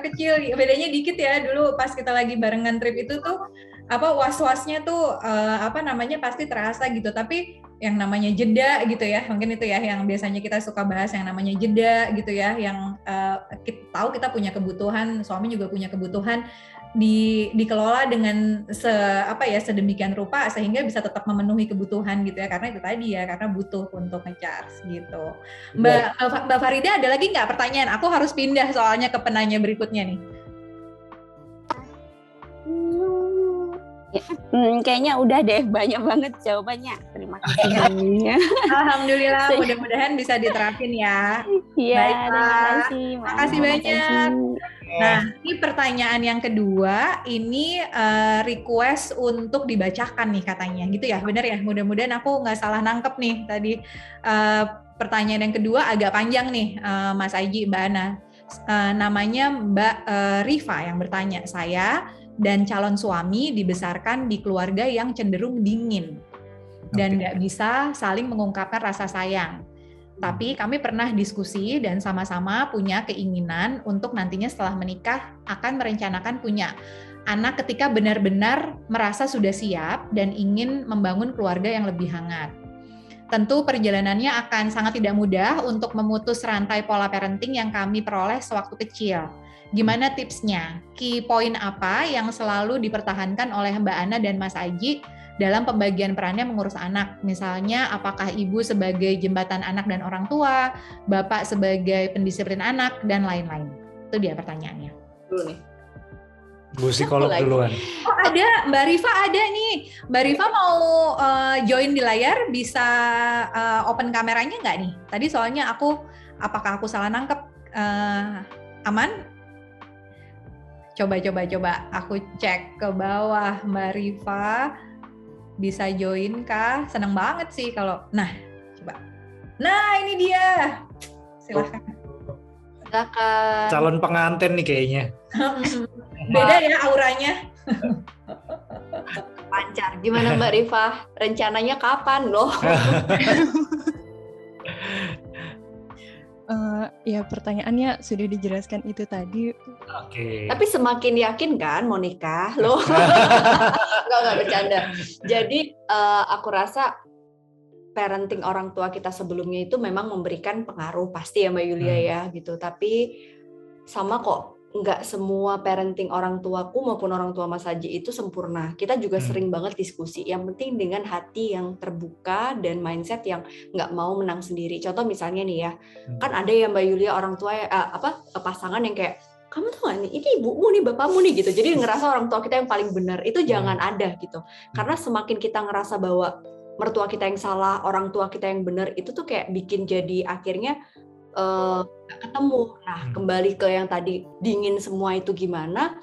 kecil, bedanya dikit ya. Dulu pas kita lagi barengan trip itu tuh apa was-wasnya tuh uh, apa namanya pasti terasa gitu. Tapi yang namanya jeda gitu ya mungkin itu ya yang biasanya kita suka bahas yang namanya jeda gitu ya yang uh, kita tahu kita punya kebutuhan suami juga punya kebutuhan di dikelola dengan se apa ya sedemikian rupa sehingga bisa tetap memenuhi kebutuhan gitu ya karena itu tadi ya karena butuh untuk ngecharge gitu. Mbak Mbak Farida ada lagi nggak pertanyaan? Aku harus pindah soalnya ke penanya berikutnya nih. Hmm, kayaknya udah deh banyak banget jawabannya. Terima kasih. Alhamdulillah, mudah-mudahan bisa diterapin ya. Iya, terima kasih. Terima kasih banyak. Nah, ini pertanyaan yang kedua, ini uh, request untuk dibacakan nih katanya, gitu ya, bener ya? Mudah-mudahan aku nggak salah nangkep nih tadi. Uh, pertanyaan yang kedua agak panjang nih, uh, Mas Aji, Mbak Ana. Uh, namanya Mbak uh, Riva yang bertanya, saya dan calon suami dibesarkan di keluarga yang cenderung dingin dan nggak okay. bisa saling mengungkapkan rasa sayang. Tapi kami pernah diskusi dan sama-sama punya keinginan untuk nantinya setelah menikah akan merencanakan punya anak ketika benar-benar merasa sudah siap dan ingin membangun keluarga yang lebih hangat. Tentu perjalanannya akan sangat tidak mudah untuk memutus rantai pola parenting yang kami peroleh sewaktu kecil Gimana tipsnya? Key point apa yang selalu dipertahankan oleh Mbak Ana dan Mas Aji dalam pembagian perannya mengurus anak? Misalnya, apakah ibu sebagai jembatan anak dan orang tua, bapak sebagai pendisiplin anak, dan lain-lain? Itu dia pertanyaannya. Dulu nih. Bu psikolog duluan. Oh ada, Mbak Rifa ada nih. Mbak Rifa mau uh, join di layar, bisa uh, open kameranya nggak nih? Tadi soalnya aku, apakah aku salah nangkep? Uh, aman? Coba coba coba aku cek ke bawah Mbak Riva bisa join kah? Seneng banget sih kalau nah coba. Nah, ini dia. Silahkan. Silakan. Calon pengantin nih kayaknya. Beda ya auranya. Lancar. Gimana Mbak Riva? Rencananya kapan loh? Uh, ya pertanyaannya sudah dijelaskan itu tadi. Oke. Okay. Tapi semakin yakin kan mau nikah loh? Enggak enggak bercanda. Jadi uh, aku rasa parenting orang tua kita sebelumnya itu memang memberikan pengaruh pasti ya Mbak Yulia hmm. ya gitu. Tapi sama kok nggak semua parenting orang tuaku maupun orang tua Mas Haji itu sempurna. Kita juga hmm. sering banget diskusi. Yang penting dengan hati yang terbuka dan mindset yang nggak mau menang sendiri. Contoh misalnya nih ya, hmm. kan ada ya Mbak Yulia orang tua uh, apa pasangan yang kayak kamu tuh gak nih ini ibumu nih bapakmu nih gitu jadi ngerasa orang tua kita yang paling benar itu hmm. jangan ada gitu hmm. karena semakin kita ngerasa bahwa mertua kita yang salah orang tua kita yang benar itu tuh kayak bikin jadi akhirnya uh, ketemu. Nah, hmm. kembali ke yang tadi dingin semua itu gimana?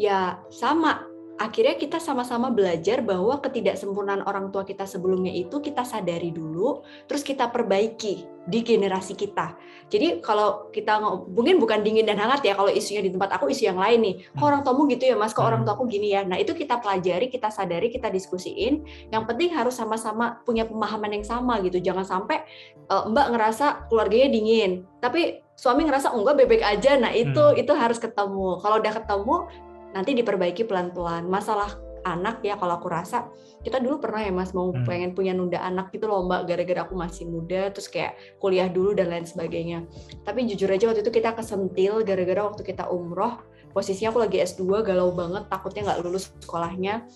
Ya sama. Akhirnya kita sama-sama belajar bahwa ketidaksempurnaan orang tua kita sebelumnya itu kita sadari dulu, terus kita perbaiki di generasi kita. Jadi kalau kita mungkin bukan dingin dan hangat ya kalau isunya di tempat aku isu yang lain nih. Kok hmm. orang tuamu gitu ya Mas? Kok orang hmm. tuaku gini ya? Nah, itu kita pelajari, kita sadari, kita diskusiin. Yang penting harus sama-sama punya pemahaman yang sama gitu. Jangan sampai uh, Mbak ngerasa keluarganya dingin, tapi suami ngerasa enggak bebek aja. Nah, itu hmm. itu harus ketemu. Kalau udah ketemu nanti diperbaiki pelan-pelan. Masalah anak ya kalau aku rasa kita dulu pernah ya mas mau hmm. pengen punya nunda anak gitu loh mbak gara-gara aku masih muda terus kayak kuliah dulu dan lain sebagainya tapi jujur aja waktu itu kita kesentil gara-gara waktu kita umroh posisinya aku lagi S2 galau banget takutnya nggak lulus sekolahnya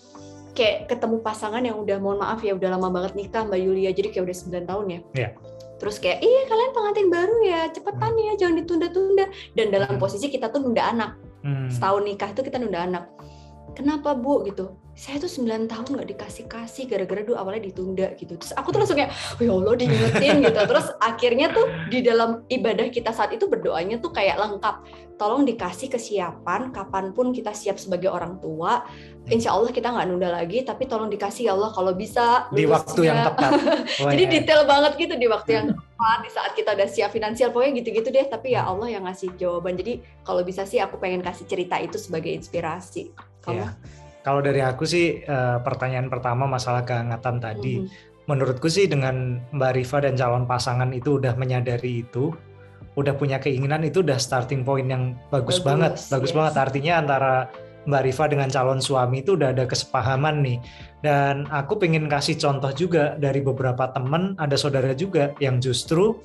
kayak ketemu pasangan yang udah mohon maaf ya udah lama banget nikah Mbak Yulia jadi kayak udah 9 tahun ya. Yeah. Terus kayak iya kalian pengantin baru ya cepetan ya jangan ditunda-tunda. Dan dalam posisi kita tuh nunda anak. Hmm. setahun nikah itu kita nunda anak. Kenapa bu? Gitu saya tuh 9 tahun nggak dikasih kasih gara-gara dulu awalnya ditunda gitu. Terus aku tuh langsung kayak oh ya Allah diingetin gitu. Terus akhirnya tuh di dalam ibadah kita saat itu berdoanya tuh kayak lengkap. Tolong dikasih kesiapan kapan pun kita siap sebagai orang tua. Insya Allah kita nggak nunda lagi tapi tolong dikasih ya Allah kalau bisa. Di waktu yang tepat. Oh, jadi ya. detail banget gitu di waktu yang tepat di saat kita udah siap finansial pokoknya gitu-gitu deh. Tapi ya Allah yang ngasih jawaban. Jadi kalau bisa sih aku pengen kasih cerita itu sebagai inspirasi. Kamu? Ya. Kalau dari aku sih uh, pertanyaan pertama masalah kehangatan tadi, mm-hmm. menurutku sih dengan Mbak Riva dan calon pasangan itu udah menyadari itu, udah punya keinginan itu udah starting point yang bagus, bagus banget, bagus yes. banget. Artinya antara Mbak Riva dengan calon suami itu udah ada kesepahaman nih. Dan aku pengen kasih contoh juga dari beberapa temen, ada saudara juga yang justru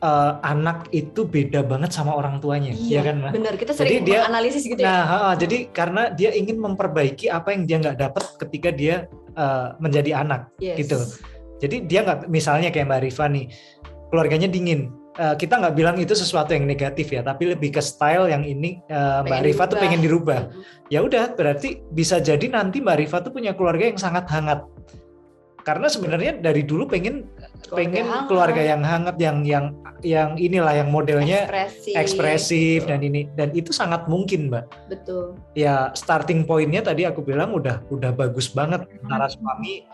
uh, anak itu beda banget sama orang tuanya, iya, ya kan, Mbak? Benar, kita sering jadi dia, analisis gitu ya. Nah, uh, jadi karena dia ingin memperbaiki apa yang dia nggak dapat ketika dia uh, menjadi anak, yes. gitu. Jadi dia nggak, misalnya kayak Mbak Riva nih, keluarganya dingin, uh, kita nggak bilang itu sesuatu yang negatif ya, tapi lebih ke style yang ini uh, Mbak Riva tuh pengen dirubah. Ya udah, berarti bisa jadi nanti Mbak Riva tuh punya keluarga yang sangat hangat karena sebenarnya dari dulu pengen keluarga pengen hangat. keluarga yang hangat yang yang yang inilah yang modelnya ekspresif. ekspresif dan ini. Dan itu sangat mungkin mbak. Betul. Ya starting pointnya tadi aku bilang udah udah bagus banget. Antara suami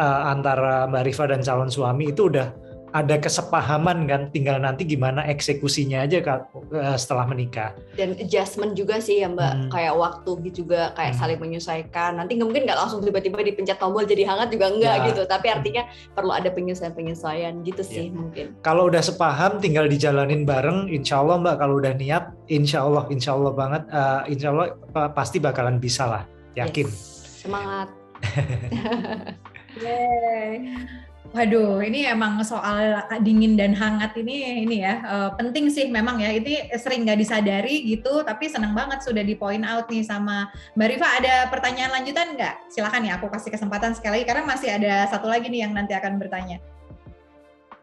uh, antara mbak Riva dan calon suami itu udah ada kesepahaman kan tinggal nanti gimana eksekusinya aja uh, setelah menikah dan adjustment juga sih ya mbak hmm. kayak waktu gitu juga kayak hmm. saling menyesuaikan nanti mungkin nggak langsung tiba-tiba dipencet tombol jadi hangat juga enggak ya. gitu tapi artinya perlu ada penyesuaian-penyesuaian gitu sih ya. mungkin kalau udah sepaham tinggal dijalanin bareng insya Allah mbak kalau udah niat insya Allah insya Allah banget uh, insya Allah pasti bakalan bisa lah yakin yes. semangat Waduh, ini emang soal dingin dan hangat ini ini ya uh, penting sih memang ya. Ini sering nggak disadari gitu, tapi senang banget sudah di point out nih sama Mbak Riva. Ada pertanyaan lanjutan nggak? Silakan ya, aku kasih kesempatan sekali lagi karena masih ada satu lagi nih yang nanti akan bertanya.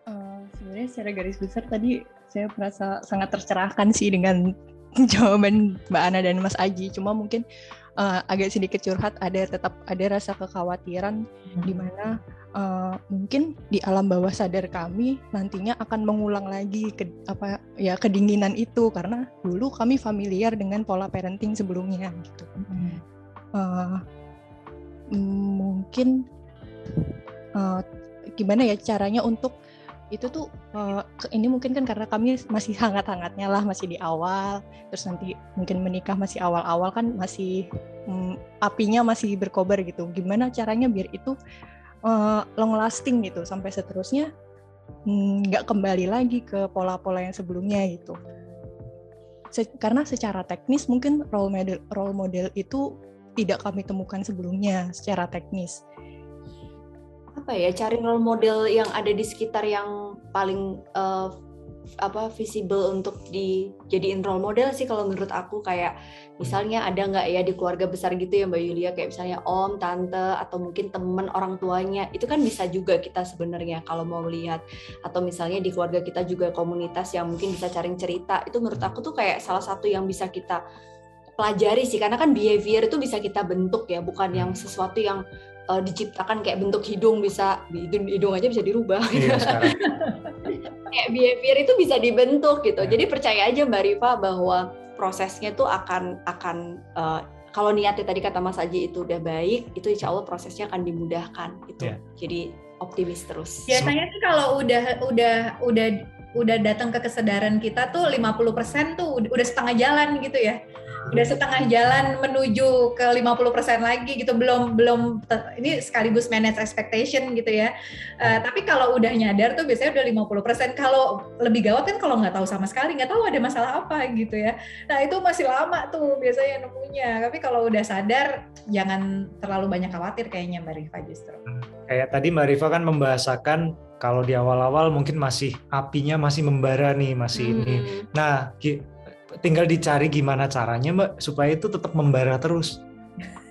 Uh, sebenarnya secara garis besar tadi saya merasa sangat tercerahkan sih dengan jawaban Mbak Ana dan Mas Aji. Cuma mungkin uh, agak sedikit curhat, ada tetap ada rasa kekhawatiran hmm. di mana uh, mungkin di alam bawah sadar kami nantinya akan mengulang lagi ke apa ya kedinginan itu karena dulu kami familiar dengan pola parenting sebelumnya gitu. Uh, mungkin uh, gimana ya caranya untuk itu tuh uh, ini mungkin kan karena kami masih hangat-hangatnya lah masih di awal terus nanti mungkin menikah masih awal-awal kan masih um, apinya masih berkobar gitu gimana caranya biar itu uh, long lasting gitu sampai seterusnya mm, nggak hmm, kembali lagi ke pola-pola yang sebelumnya gitu. Se karena secara teknis mungkin role model role model itu tidak kami temukan sebelumnya secara teknis. Apa ya cari role model yang ada di sekitar yang paling uh, apa visible untuk dijadiin role model sih kalau menurut aku. Kayak misalnya ada nggak ya di keluarga besar gitu ya Mbak Yulia? Kayak misalnya om, tante atau mungkin temen orang tuanya. Itu kan bisa juga kita sebenarnya kalau mau lihat. Atau misalnya di keluarga kita juga komunitas yang mungkin bisa cari cerita. Itu menurut aku tuh kayak salah satu yang bisa kita pelajari sih. Karena kan behavior itu bisa kita bentuk ya bukan yang sesuatu yang uh, diciptakan kayak bentuk hidung bisa hidung, hidung aja bisa dirubah iya, kayak behavior itu bisa dibentuk gitu. Yeah. Jadi percaya aja Mbak Riva bahwa prosesnya tuh akan akan uh, kalau niatnya tadi kata Mas Aji itu udah baik, itu insya Allah prosesnya akan dimudahkan gitu. Yeah. Jadi optimis terus. Biasanya sih kalau udah udah udah udah datang ke kesadaran kita tuh 50% tuh udah setengah jalan gitu ya udah setengah jalan menuju ke 50% lagi gitu. Belum belum ini sekaligus manage expectation gitu ya. Uh, tapi kalau udah nyadar tuh biasanya udah 50% kalau lebih gawat kan kalau nggak tahu sama sekali nggak tahu ada masalah apa gitu ya. Nah itu masih lama tuh biasanya nemunya. Tapi kalau udah sadar jangan terlalu banyak khawatir kayaknya Mbak Rifa justru. Kayak tadi Mbak Rifa kan membahasakan kalau di awal-awal mungkin masih apinya masih membara nih masih hmm. ini nah tinggal dicari gimana caranya mbak supaya itu tetap membara terus.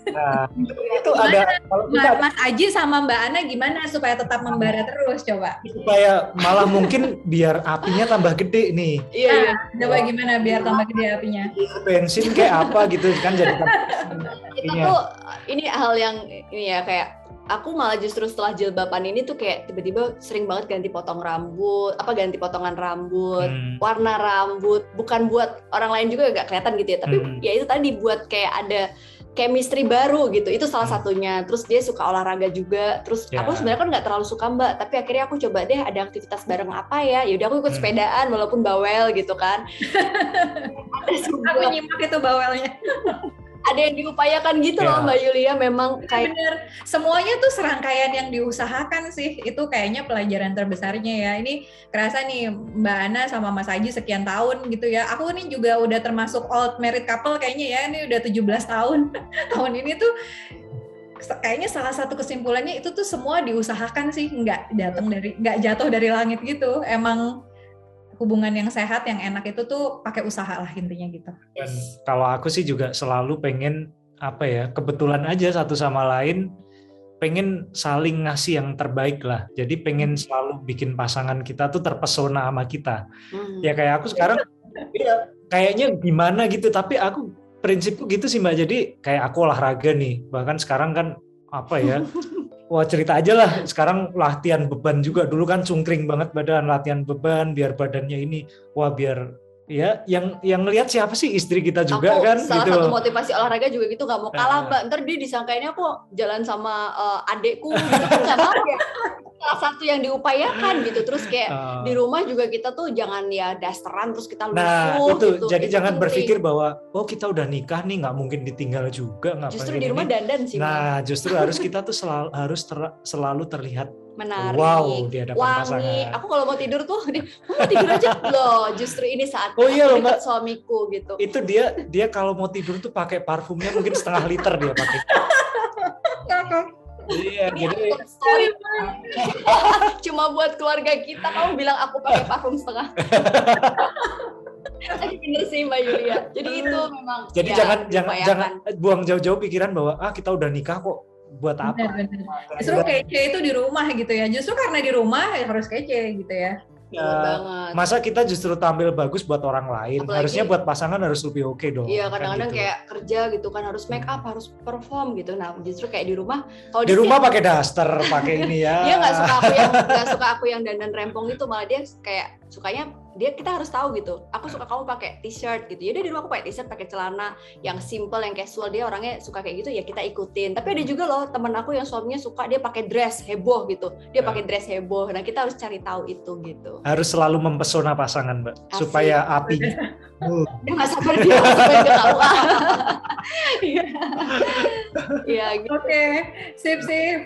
Nah, itu ada kalau kita, Mas Aji sama Mbak Ana gimana supaya tetap membara terus coba? Supaya malah mungkin biar apinya tambah gede nih. Iya, nah, iya. coba gimana biar tambah gede apinya? Bensin kayak apa gitu kan jadi Itu tuh ini hal yang ini ya kayak aku malah justru setelah jilbaban ini tuh kayak tiba-tiba sering banget ganti potong rambut, apa ganti potongan rambut, hmm. warna rambut, bukan buat orang lain juga gak kelihatan gitu ya, tapi hmm. ya itu tadi buat kayak ada chemistry baru gitu itu salah hmm. satunya terus dia suka olahraga juga terus yeah. aku sebenarnya kan nggak terlalu suka mbak tapi akhirnya aku coba deh ada aktivitas bareng apa ya yaudah aku ikut hmm. sepedaan walaupun bawel gitu kan aku nyimak itu bawelnya ada yang diupayakan gitu yeah. loh Mbak Yulia memang kayak bener. Semuanya tuh serangkaian yang diusahakan sih. Itu kayaknya pelajaran terbesarnya ya. Ini kerasa nih Mbak Ana sama Mas Aji sekian tahun gitu ya. Aku nih juga udah termasuk old married couple kayaknya ya. Ini udah 17 tahun. Tahun ini tuh kayaknya salah satu kesimpulannya itu tuh semua diusahakan sih. Nggak datang dari nggak jatuh dari langit gitu. Emang hubungan yang sehat yang enak itu tuh pakai usaha lah intinya gitu. Dan kalau aku sih juga selalu pengen apa ya kebetulan aja satu sama lain pengen saling ngasih yang terbaik lah. Jadi pengen hmm. selalu bikin pasangan kita tuh terpesona sama kita. Hmm. Ya kayak aku sekarang ya, kayaknya gimana gitu tapi aku prinsipku gitu sih Mbak. Jadi kayak aku olahraga nih. Bahkan sekarang kan apa ya Wah cerita aja lah, sekarang latihan beban juga. Dulu kan cungkring banget badan, latihan beban biar badannya ini, wah biar ya yang yang ngelihat siapa sih istri kita juga aku, kan salah gitu. satu motivasi olahraga juga gitu nggak mau kalah mbak ntar dia disangkainnya kok jalan sama uh, adekku gitu kan nggak mau ya salah satu yang diupayakan gitu terus kayak uh, di rumah juga kita tuh jangan ya dasteran terus kita lusuh nah itu gitu. jadi itu jangan penting. berpikir bahwa oh kita udah nikah nih nggak mungkin ditinggal juga nggak justru di rumah ini. dandan sih nah justru harus kita tuh selalu harus ter, selalu terlihat menarik, wow, di wangi. Pasangan. Aku kalau mau tidur tuh, mau tidur aja loh. Justru ini saat oh, iya, mbak. suamiku gitu. Itu dia dia kalau mau tidur tuh pakai parfumnya mungkin setengah liter dia pakai. Iya, jadi cuma buat keluarga kita kamu bilang aku pakai parfum setengah. Tapi bener sih Mbak Yulia. Jadi itu memang Jadi ya, jangan jangan jangan buang jauh-jauh pikiran bahwa ah kita udah nikah kok buat apa? Bener, bener. Justru kece itu di rumah gitu ya. Justru karena di rumah ya harus kece gitu ya. Ya, banget. Masa kita justru tampil bagus buat orang lain, Apalagi, harusnya buat pasangan harus lebih oke okay dong. Iya, kan kadang-kadang kan gitu. kayak kerja gitu kan harus make up, harus perform gitu. Nah, justru kayak di rumah kalau di, di rumah pakai daster, pakai ini ya. dia nggak suka aku yang nggak suka aku yang dandan rempong itu, malah dia kayak sukanya dia kita harus tahu gitu. Aku suka kamu pakai t-shirt gitu. Ya di rumah aku pakai t-shirt pakai celana yang simple yang casual. Dia orangnya suka kayak gitu ya kita ikutin. Tapi ada juga loh temen aku yang suaminya suka dia pakai dress heboh gitu. Dia pakai dress heboh. Nah kita harus cari tahu itu gitu. Harus selalu mempesona pasangan mbak. Asik. supaya api dia nggak sabar dia supaya ketahuan ya gitu. oke sip sip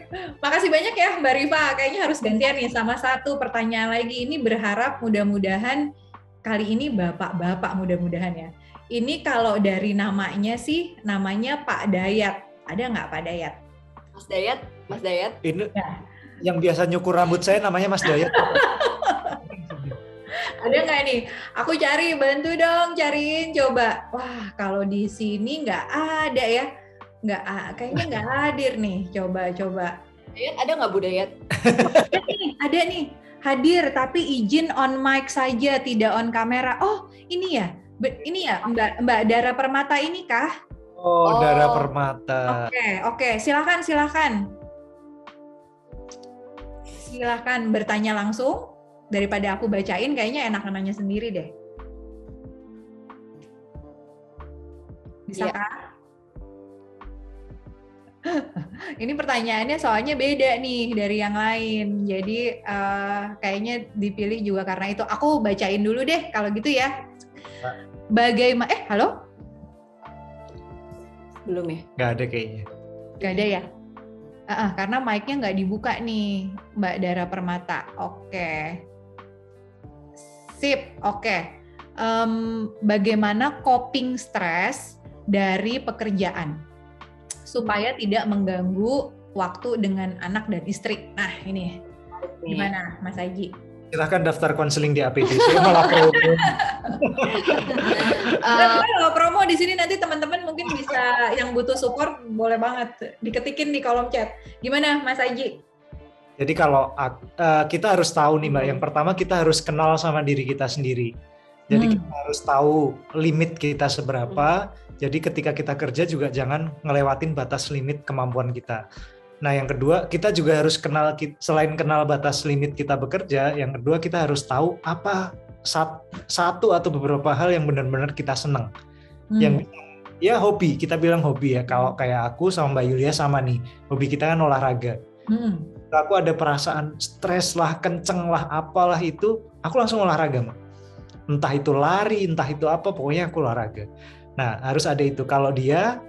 makasih banyak ya mbak Riva kayaknya harus gantian nih sama satu pertanyaan lagi ini berharap mudah-mudahan kali ini bapak-bapak mudah-mudahan ya. Ini kalau dari namanya sih namanya Pak Dayat. Ada nggak Pak Dayat? Mas Dayat, Mas Dayat. Ini ya. yang biasa nyukur rambut saya namanya Mas Dayat. Ada nggak nih? Aku cari, bantu dong, cariin coba. Wah, kalau di sini nggak ada ya. Nggak, kayaknya nggak hadir nih. Coba, coba. Dayat ada nggak Bu Dayat? ada nih, ada nih hadir tapi izin on mic saja tidak on kamera. Oh, ini ya. Ini ya Mbak Mbak Dara Permata ini kah? Oh, oh. Dara Permata. Oke, okay, oke. Okay. Silakan, silakan. Silakan bertanya langsung daripada aku bacain kayaknya enak nanya sendiri deh. Bisa ya. ini pertanyaannya soalnya beda nih dari yang lain. Jadi uh, kayaknya dipilih juga karena itu. Aku bacain dulu deh kalau gitu ya. Bagaimana? Eh, halo? Belum ya? Gak ada kayaknya. Gak ada ya? Uh, uh, karena mic-nya nggak dibuka nih, Mbak Dara Permata. Oke. Okay. Sip, oke. Okay. Um, bagaimana coping stres dari pekerjaan? supaya tidak mengganggu waktu dengan anak dan istri. Nah, ini gimana Mas Aji? Silahkan daftar konseling di APD. Saya malah promo. uh, kalau promo di sini nanti teman-teman mungkin bisa yang butuh support boleh banget diketikin di kolom chat. Gimana Mas Aji? Jadi kalau uh, kita harus tahu nih Mbak, yang pertama kita harus kenal sama diri kita sendiri. Jadi hmm. kita harus tahu limit kita seberapa, jadi ketika kita kerja juga jangan ngelewatin batas limit kemampuan kita. Nah, yang kedua, kita juga harus kenal selain kenal batas limit kita bekerja, yang kedua kita harus tahu apa satu atau beberapa hal yang benar-benar kita senang. Hmm. Yang ya hobi, kita bilang hobi ya. Kalau kayak aku sama Mbak Yulia sama nih, hobi kita kan olahraga. Hmm. Aku ada perasaan stres lah, kenceng lah, apalah itu, aku langsung olahraga, Mak. Entah itu lari, entah itu apa, pokoknya aku olahraga. Nah, harus ada itu. Kalau dia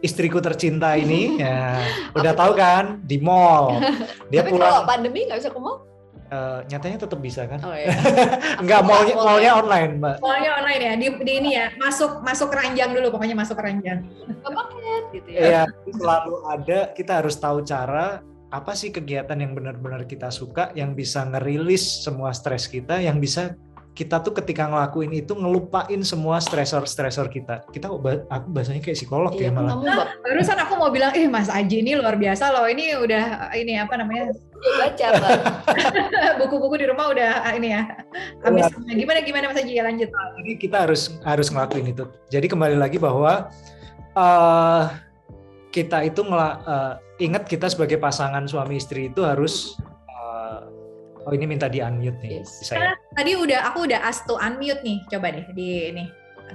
istriku tercinta ini ya udah tahu kan di mall. Dia Tapi pulang. kalau pandemi nggak bisa ke mall? Uh, nyatanya tetap bisa kan? Oh, iya. Enggak maunya maunya online, Mbak. Maunya online ya. Di, di ini ya, masuk masuk keranjang dulu pokoknya masuk keranjang. Paket gitu ya. Iya, selalu ada kita harus tahu cara apa sih kegiatan yang benar-benar kita suka yang bisa ngerilis semua stres kita yang bisa kita tuh ketika ngelakuin itu ngelupain semua stresor-stresor kita. Kita aku bahasanya kayak psikolog iya, ya malah. Nah, barusan aku mau bilang, eh Mas Aji ini luar biasa loh. Ini udah ini apa namanya? Baca, Buku-buku di rumah udah ah, ini ya. Habis ya. gimana gimana Mas Aji ya lanjut. Jadi kita harus harus ngelakuin itu. Jadi kembali lagi bahwa uh, kita itu ngela, uh, ingat kita sebagai pasangan suami istri itu harus Oh ini minta di unmute nih. Yes. Saya. Tadi udah aku udah ask to unmute nih. Coba deh di ini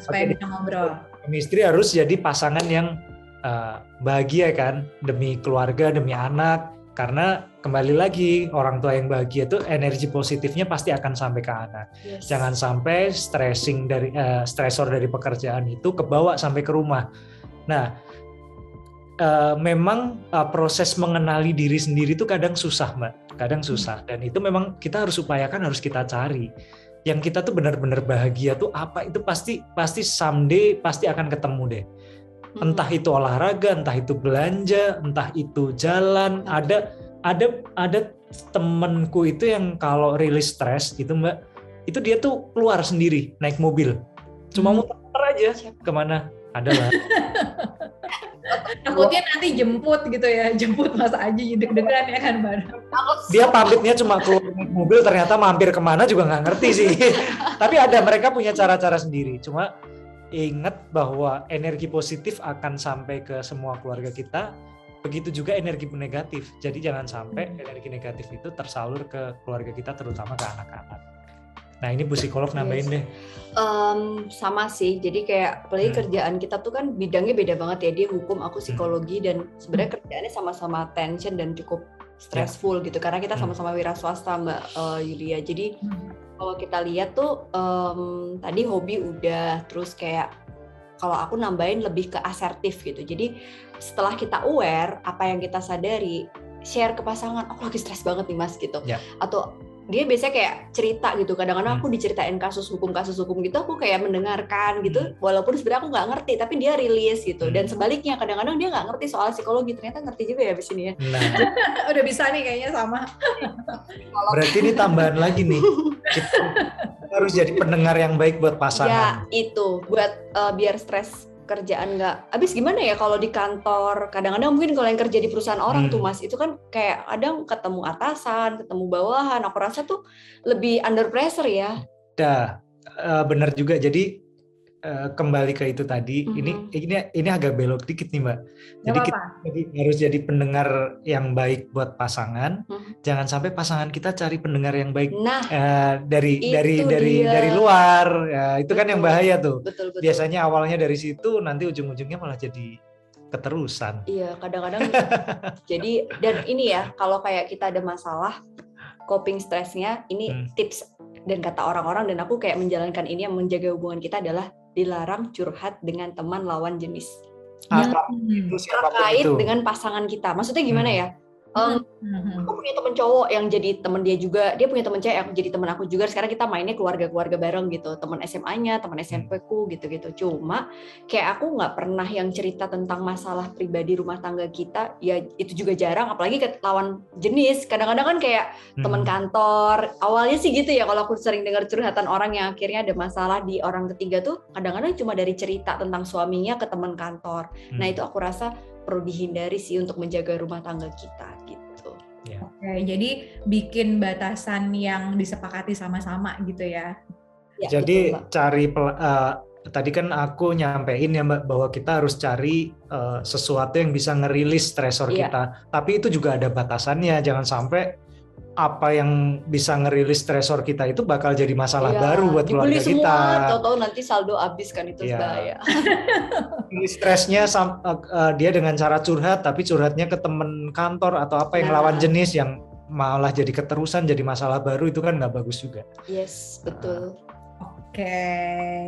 supaya okay. bisa ngobrol. Suami istri harus jadi pasangan yang uh, bahagia kan demi keluarga, demi anak. Karena kembali lagi orang tua yang bahagia itu energi positifnya pasti akan sampai ke anak. Yes. Jangan sampai stressing dari uh, stresor dari pekerjaan itu kebawa sampai ke rumah. Nah, uh, memang uh, proses mengenali diri sendiri itu kadang susah, Mbak. Kadang hmm. susah. Dan itu memang kita harus upayakan harus kita cari. Yang kita tuh benar-benar bahagia tuh apa itu pasti pasti someday pasti akan ketemu deh. Hmm. entah itu olahraga entah itu belanja entah itu jalan. Ada ada ada temenku itu yang kalau rilis stres itu mbak itu dia tuh keluar sendiri naik mobil. Cuma hmm. muter aja. Ke mana? Adalah takutnya nanti jemput gitu ya. Jemput Mas Aji deg-degan ya kan Mbak dia pamitnya cuma keluar mobil ternyata mampir ke mana juga nggak ngerti sih. Tapi ada mereka punya cara-cara sendiri. Cuma ingat bahwa energi positif akan sampai ke semua keluarga kita. Begitu juga energi negatif. Jadi jangan sampai hmm. energi negatif itu tersalur ke keluarga kita terutama ke anak-anak Nah ini bu psikolog nambahin deh. Um, sama sih, jadi kayak apalagi hmm. kerjaan kita tuh kan bidangnya beda banget ya. Dia hukum, aku hmm. psikologi hmm. dan sebenarnya kerjaannya sama-sama tension dan cukup stressful yeah. gitu. Karena kita hmm. sama-sama wira swasta Mbak uh, Yulia. Jadi hmm. kalau kita lihat tuh um, tadi hobi udah, terus kayak kalau aku nambahin lebih ke asertif gitu. Jadi setelah kita aware apa yang kita sadari, share ke pasangan, aku lagi stres banget nih mas gitu. Yeah. Atau dia biasanya kayak cerita gitu. Kadang-kadang hmm. aku diceritain kasus hukum kasus hukum gitu aku kayak mendengarkan gitu. Hmm. walaupun sebenarnya aku nggak ngerti tapi dia rilis gitu. Dan hmm. sebaliknya kadang-kadang dia nggak ngerti soal psikologi. Ternyata ngerti juga ya di sini ya. Nah. udah bisa nih kayaknya sama. Berarti ini tambahan lagi nih. Kita harus jadi pendengar yang baik buat pasangan. Ya itu. Buat uh, biar stres kerjaan nggak habis gimana ya kalau di kantor? Kadang-kadang mungkin kalau yang kerja di perusahaan orang hmm. tuh mas itu kan kayak kadang ketemu atasan ketemu bawahan. Aku rasa tuh lebih under pressure ya. Dah uh, benar juga. Jadi Eh, kembali ke itu tadi, mm-hmm. ini ini ini agak belok dikit nih mbak. Jadi kita jadi, harus jadi pendengar yang baik buat pasangan. Mm-hmm. Jangan sampai pasangan kita cari pendengar yang baik nah, uh, dari dari dari dia. dari luar. Ya, itu betul. kan yang bahaya tuh. Betul, betul. Biasanya awalnya dari situ, nanti ujung-ujungnya malah jadi keterusan. Iya, kadang-kadang jadi dan ini ya kalau kayak kita ada masalah coping stressnya, ini hmm. tips dan kata orang-orang dan aku kayak menjalankan ini yang menjaga hubungan kita adalah dilarang curhat dengan teman lawan jenis. Itu terkait itu. dengan pasangan kita. Maksudnya gimana hmm. ya? Um, aku punya temen cowok yang jadi temen dia juga, dia punya temen cewek yang jadi temen aku juga. Sekarang kita mainnya keluarga-keluarga bareng gitu, temen SMA-nya, temen SMP ku gitu-gitu. Cuma kayak aku nggak pernah yang cerita tentang masalah pribadi rumah tangga kita, ya itu juga jarang. Apalagi ke lawan jenis. Kadang-kadang kan kayak hmm. temen kantor. Awalnya sih gitu ya, kalau aku sering dengar curhatan orang yang akhirnya ada masalah di orang ketiga tuh, kadang-kadang cuma dari cerita tentang suaminya ke temen kantor. Nah, hmm. Nah itu aku rasa perlu dihindari sih untuk menjaga rumah tangga kita gitu. Ya. Oke, jadi bikin batasan yang disepakati sama-sama gitu ya. ya jadi betul, cari uh, tadi kan aku nyampein ya Mbak bahwa kita harus cari uh, sesuatu yang bisa ngerilis stresor ya. kita. Tapi itu juga ada batasannya, jangan sampai apa yang bisa ngerilis stresor kita itu bakal jadi masalah iya, baru buat keluarga semua, kita. Tahu-tahu nanti saldo habis kan itu iya. bahaya. Ini stresnya uh, uh, dia dengan cara curhat, tapi curhatnya ke temen kantor atau apa yang nah. lawan jenis yang malah jadi keterusan, jadi masalah baru itu kan nggak bagus juga. Yes, betul. Oke,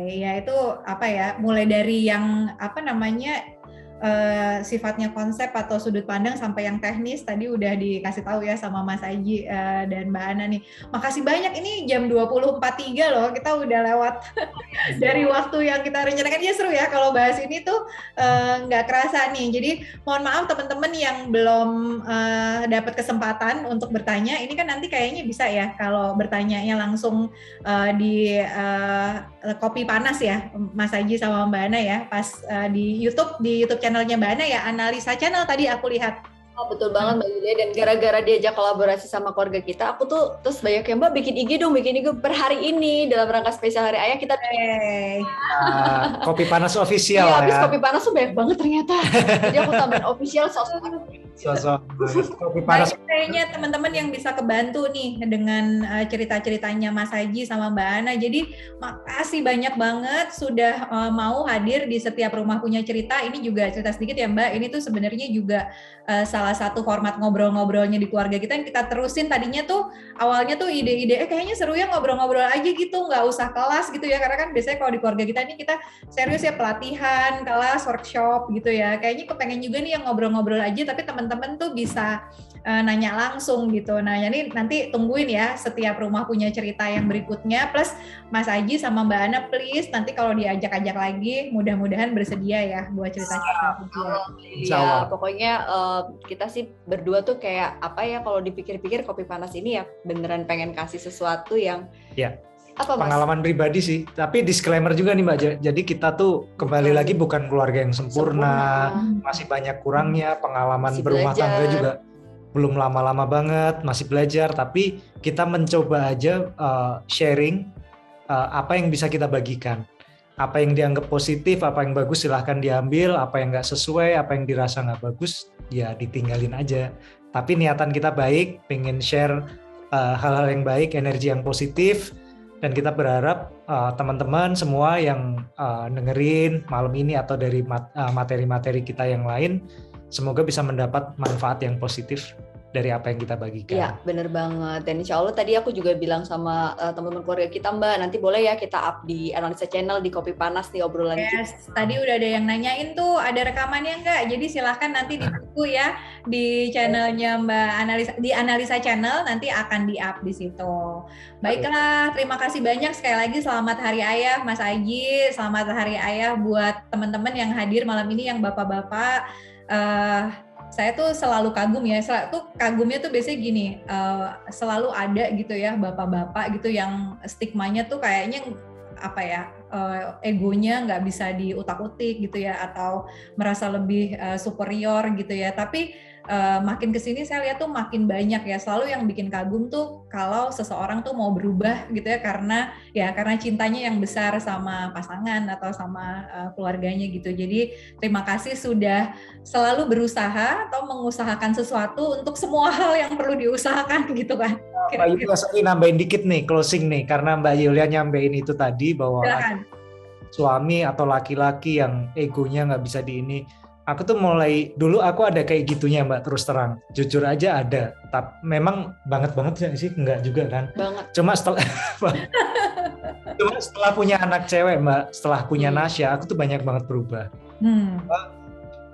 ya itu apa ya? Mulai dari yang apa namanya uh, sifatnya konsep atau sudut pandang sampai yang teknis tadi udah dikasih tahu ya sama Mas Aji uh, dan Mbak Ana nih. Makasih banyak ini jam 20.43 loh. Kita udah lewat dari waktu yang kita rencanakan ya seru ya kalau bahas ini tuh eh, nggak uh, kerasa nih. Jadi mohon maaf teman-teman yang belum uh, dapat kesempatan untuk bertanya. Ini kan nanti kayaknya bisa ya kalau bertanyanya langsung uh, di uh, kopi panas ya, Mas Aji sama Mbak Ana ya, pas uh, di YouTube di YouTube channelnya Mbak Ana ya, analisa channel tadi aku lihat. Oh, betul banget Mbak Yulia dan gara-gara diajak kolaborasi sama keluarga kita, aku tuh terus banyak yang Mbak bikin IG dong, bikin IG per hari ini dalam rangka spesial hari ayah kita hey. uh, kopi panas official iya, ya. kopi panas tuh banyak banget ternyata. Jadi aku tambahin official sosok sosok kopi panas. Kayaknya teman-teman yang bisa kebantu nih dengan uh, cerita-ceritanya Mas Haji sama Mbak Ana. Jadi makasih banyak banget sudah uh, mau hadir di setiap rumah punya cerita. Ini juga cerita sedikit ya Mbak. Ini tuh sebenarnya juga uh, salah satu format ngobrol-ngobrolnya di keluarga kita yang kita terusin tadinya tuh awalnya tuh ide-ide eh kayaknya seru ya ngobrol-ngobrol aja gitu nggak usah kelas gitu ya karena kan biasanya kalau di keluarga kita ini kita serius ya pelatihan kelas workshop gitu ya kayaknya kepengen juga nih yang ngobrol-ngobrol aja tapi teman-teman tuh bisa uh, nanya langsung gitu. Nah jadi nanti tungguin ya setiap rumah punya cerita yang berikutnya. Plus Mas Aji sama Mbak Ana please nanti kalau diajak-ajak lagi mudah-mudahan bersedia ya buat cerita-cerita. Iya, pokoknya uh, kita sih berdua tuh kayak apa ya kalau dipikir-pikir kopi panas ini ya beneran pengen kasih sesuatu yang ya apa mas? pengalaman pribadi sih. Tapi disclaimer juga nih mbak. Jadi kita tuh kembali lagi bukan keluarga yang sempurna, sempurna. masih banyak kurangnya. Pengalaman masih berumah belajar. tangga juga belum lama-lama banget. Masih belajar. Tapi kita mencoba aja uh, sharing uh, apa yang bisa kita bagikan. Apa yang dianggap positif, apa yang bagus silahkan diambil, apa yang nggak sesuai, apa yang dirasa nggak bagus, ya ditinggalin aja. Tapi niatan kita baik, pengen share uh, hal-hal yang baik, energi yang positif, dan kita berharap uh, teman-teman semua yang uh, dengerin malam ini atau dari materi-materi kita yang lain, semoga bisa mendapat manfaat yang positif dari apa yang kita bagikan. Iya, bener banget. Dan insya Allah tadi aku juga bilang sama uh, teman-teman keluarga kita, Mbak, nanti boleh ya kita up di analisa channel di Kopi Panas di obrolan yes, kita. Tadi udah ada yang nanyain tuh, ada rekamannya enggak? Jadi silahkan nanti ditunggu ya di channelnya Mbak Analisa di Analisa Channel nanti akan di up di situ. Baiklah, terima kasih banyak sekali lagi. Selamat Hari Ayah Mas Aji, selamat Hari Ayah buat teman-teman yang hadir malam ini yang bapak-bapak. Uh, saya tuh selalu kagum ya, selalu tuh kagumnya tuh biasanya gini, uh, selalu ada gitu ya bapak-bapak gitu yang stigmanya tuh kayaknya apa ya uh, egonya nggak bisa diutak-utik gitu ya atau merasa lebih uh, superior gitu ya. Tapi uh, makin ke sini saya lihat tuh makin banyak ya. Selalu yang bikin kagum tuh kalau seseorang tuh mau berubah gitu ya karena ya karena cintanya yang besar sama pasangan atau sama uh, keluarganya gitu. Jadi terima kasih sudah selalu berusaha atau mengusahakan sesuatu untuk semua hal yang perlu diusahakan gitu kan. Mbak Yulia sorry nambahin dikit nih closing nih. Karena Mbak Yulia nyampein itu tadi bahwa Silahkan. suami atau laki-laki yang egonya nggak bisa di ini aku tuh mulai dulu aku ada kayak gitunya mbak terus terang. Jujur aja ada tapi memang banget banget sih enggak juga kan. Banget. Cuma setelah cuma setelah punya anak cewek mbak setelah punya hmm. Nasya aku tuh banyak banget berubah. Hmm.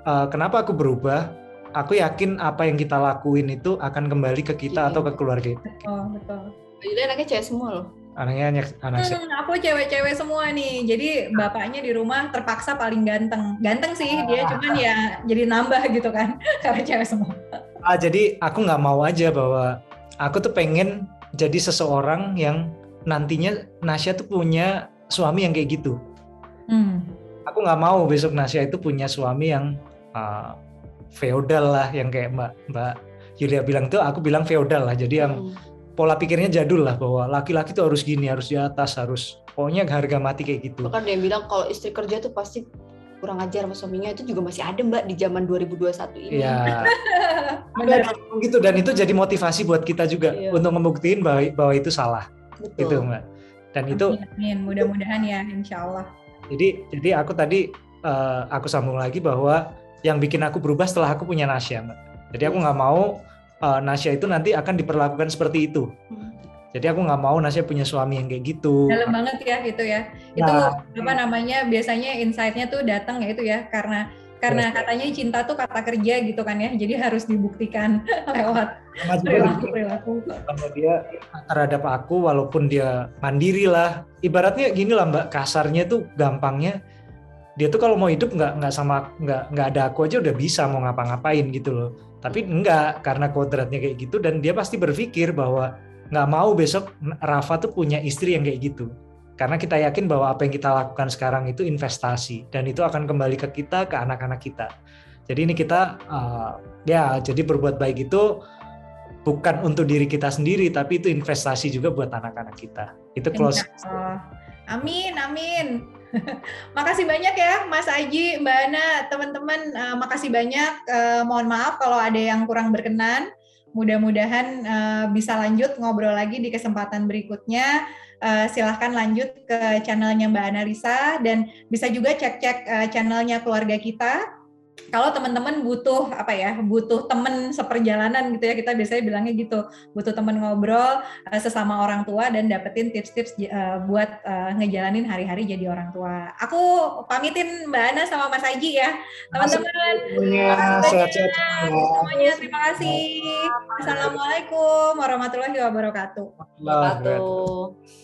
uh, kenapa aku berubah? Aku yakin apa yang kita lakuin itu akan kembali ke kita iya. atau ke keluarga. Kita betul betul. Jadi anaknya cewek semua loh anaknya anak, hmm, aku cewek-cewek semua nih. Jadi bapaknya di rumah terpaksa paling ganteng. Ganteng sih dia cuman ya jadi nambah gitu kan karena cewek semua. Ah jadi aku nggak mau aja bahwa aku tuh pengen jadi seseorang yang nantinya Nasya tuh punya suami yang kayak gitu. Hmm. aku nggak mau besok Nasya itu punya suami yang uh, feodal lah yang kayak mbak mbak Yulia bilang tuh aku bilang feodal lah. Jadi yang hmm pola pikirnya jadul lah bahwa laki-laki tuh harus gini, harus di atas, harus pokoknya harga mati kayak gitu. Bahkan dia bilang kalau istri kerja tuh pasti kurang ajar sama suaminya itu juga masih ada mbak di zaman 2021 ini. Iya. Benar gitu dan itu jadi motivasi buat kita juga iya. untuk membuktiin bahwa bahwa itu salah. Betul. Gitu mbak. Dan itu. Amin. Mudah-mudahan ya, insya Allah. Jadi jadi aku tadi uh, aku sambung lagi bahwa yang bikin aku berubah setelah aku punya Nasya mbak. Jadi aku nggak mau uh, Nasya itu nanti akan diperlakukan seperti itu. Hmm. Jadi aku nggak mau Nasya punya suami yang kayak gitu. Dalam banget ya gitu ya. Itu nah, apa namanya biasanya insight-nya tuh datang ya itu ya karena karena katanya cinta tuh kata kerja gitu kan ya jadi harus dibuktikan lewat perilaku perilaku sama dia terhadap aku walaupun dia mandiri lah ibaratnya gini lah mbak kasarnya tuh gampangnya dia tuh kalau mau hidup nggak nggak sama nggak nggak ada aku aja udah bisa mau ngapa-ngapain gitu loh tapi enggak karena kodratnya kayak gitu dan dia pasti berpikir bahwa nggak mau besok Rafa tuh punya istri yang kayak gitu karena kita yakin bahwa apa yang kita lakukan sekarang itu investasi dan itu akan kembali ke kita, ke anak-anak kita. Jadi ini kita uh, ya jadi berbuat baik itu bukan untuk diri kita sendiri tapi itu investasi juga buat anak-anak kita. Itu close. Amin, amin. makasih banyak ya Mas Aji, Mbak Ana, teman-teman. Uh, makasih banyak. Uh, mohon maaf kalau ada yang kurang berkenan. Mudah-mudahan uh, bisa lanjut ngobrol lagi di kesempatan berikutnya uh, silahkan lanjut ke channelnya Mbak Analisa dan bisa juga cek-cek uh, channelnya keluarga kita. Kalau teman-teman butuh apa ya, butuh teman seperjalanan gitu ya, kita biasanya bilangnya gitu, butuh teman ngobrol uh, sesama orang tua dan dapetin tips-tips uh, buat uh, ngejalanin hari-hari jadi orang tua. Aku pamitin Mbak Ana sama Mas Aji ya, teman-teman. Sehat-sehat semuanya. Terima kasih. Assalamualaikum warahmatullahi wabarakatuh. Wabarakatuh.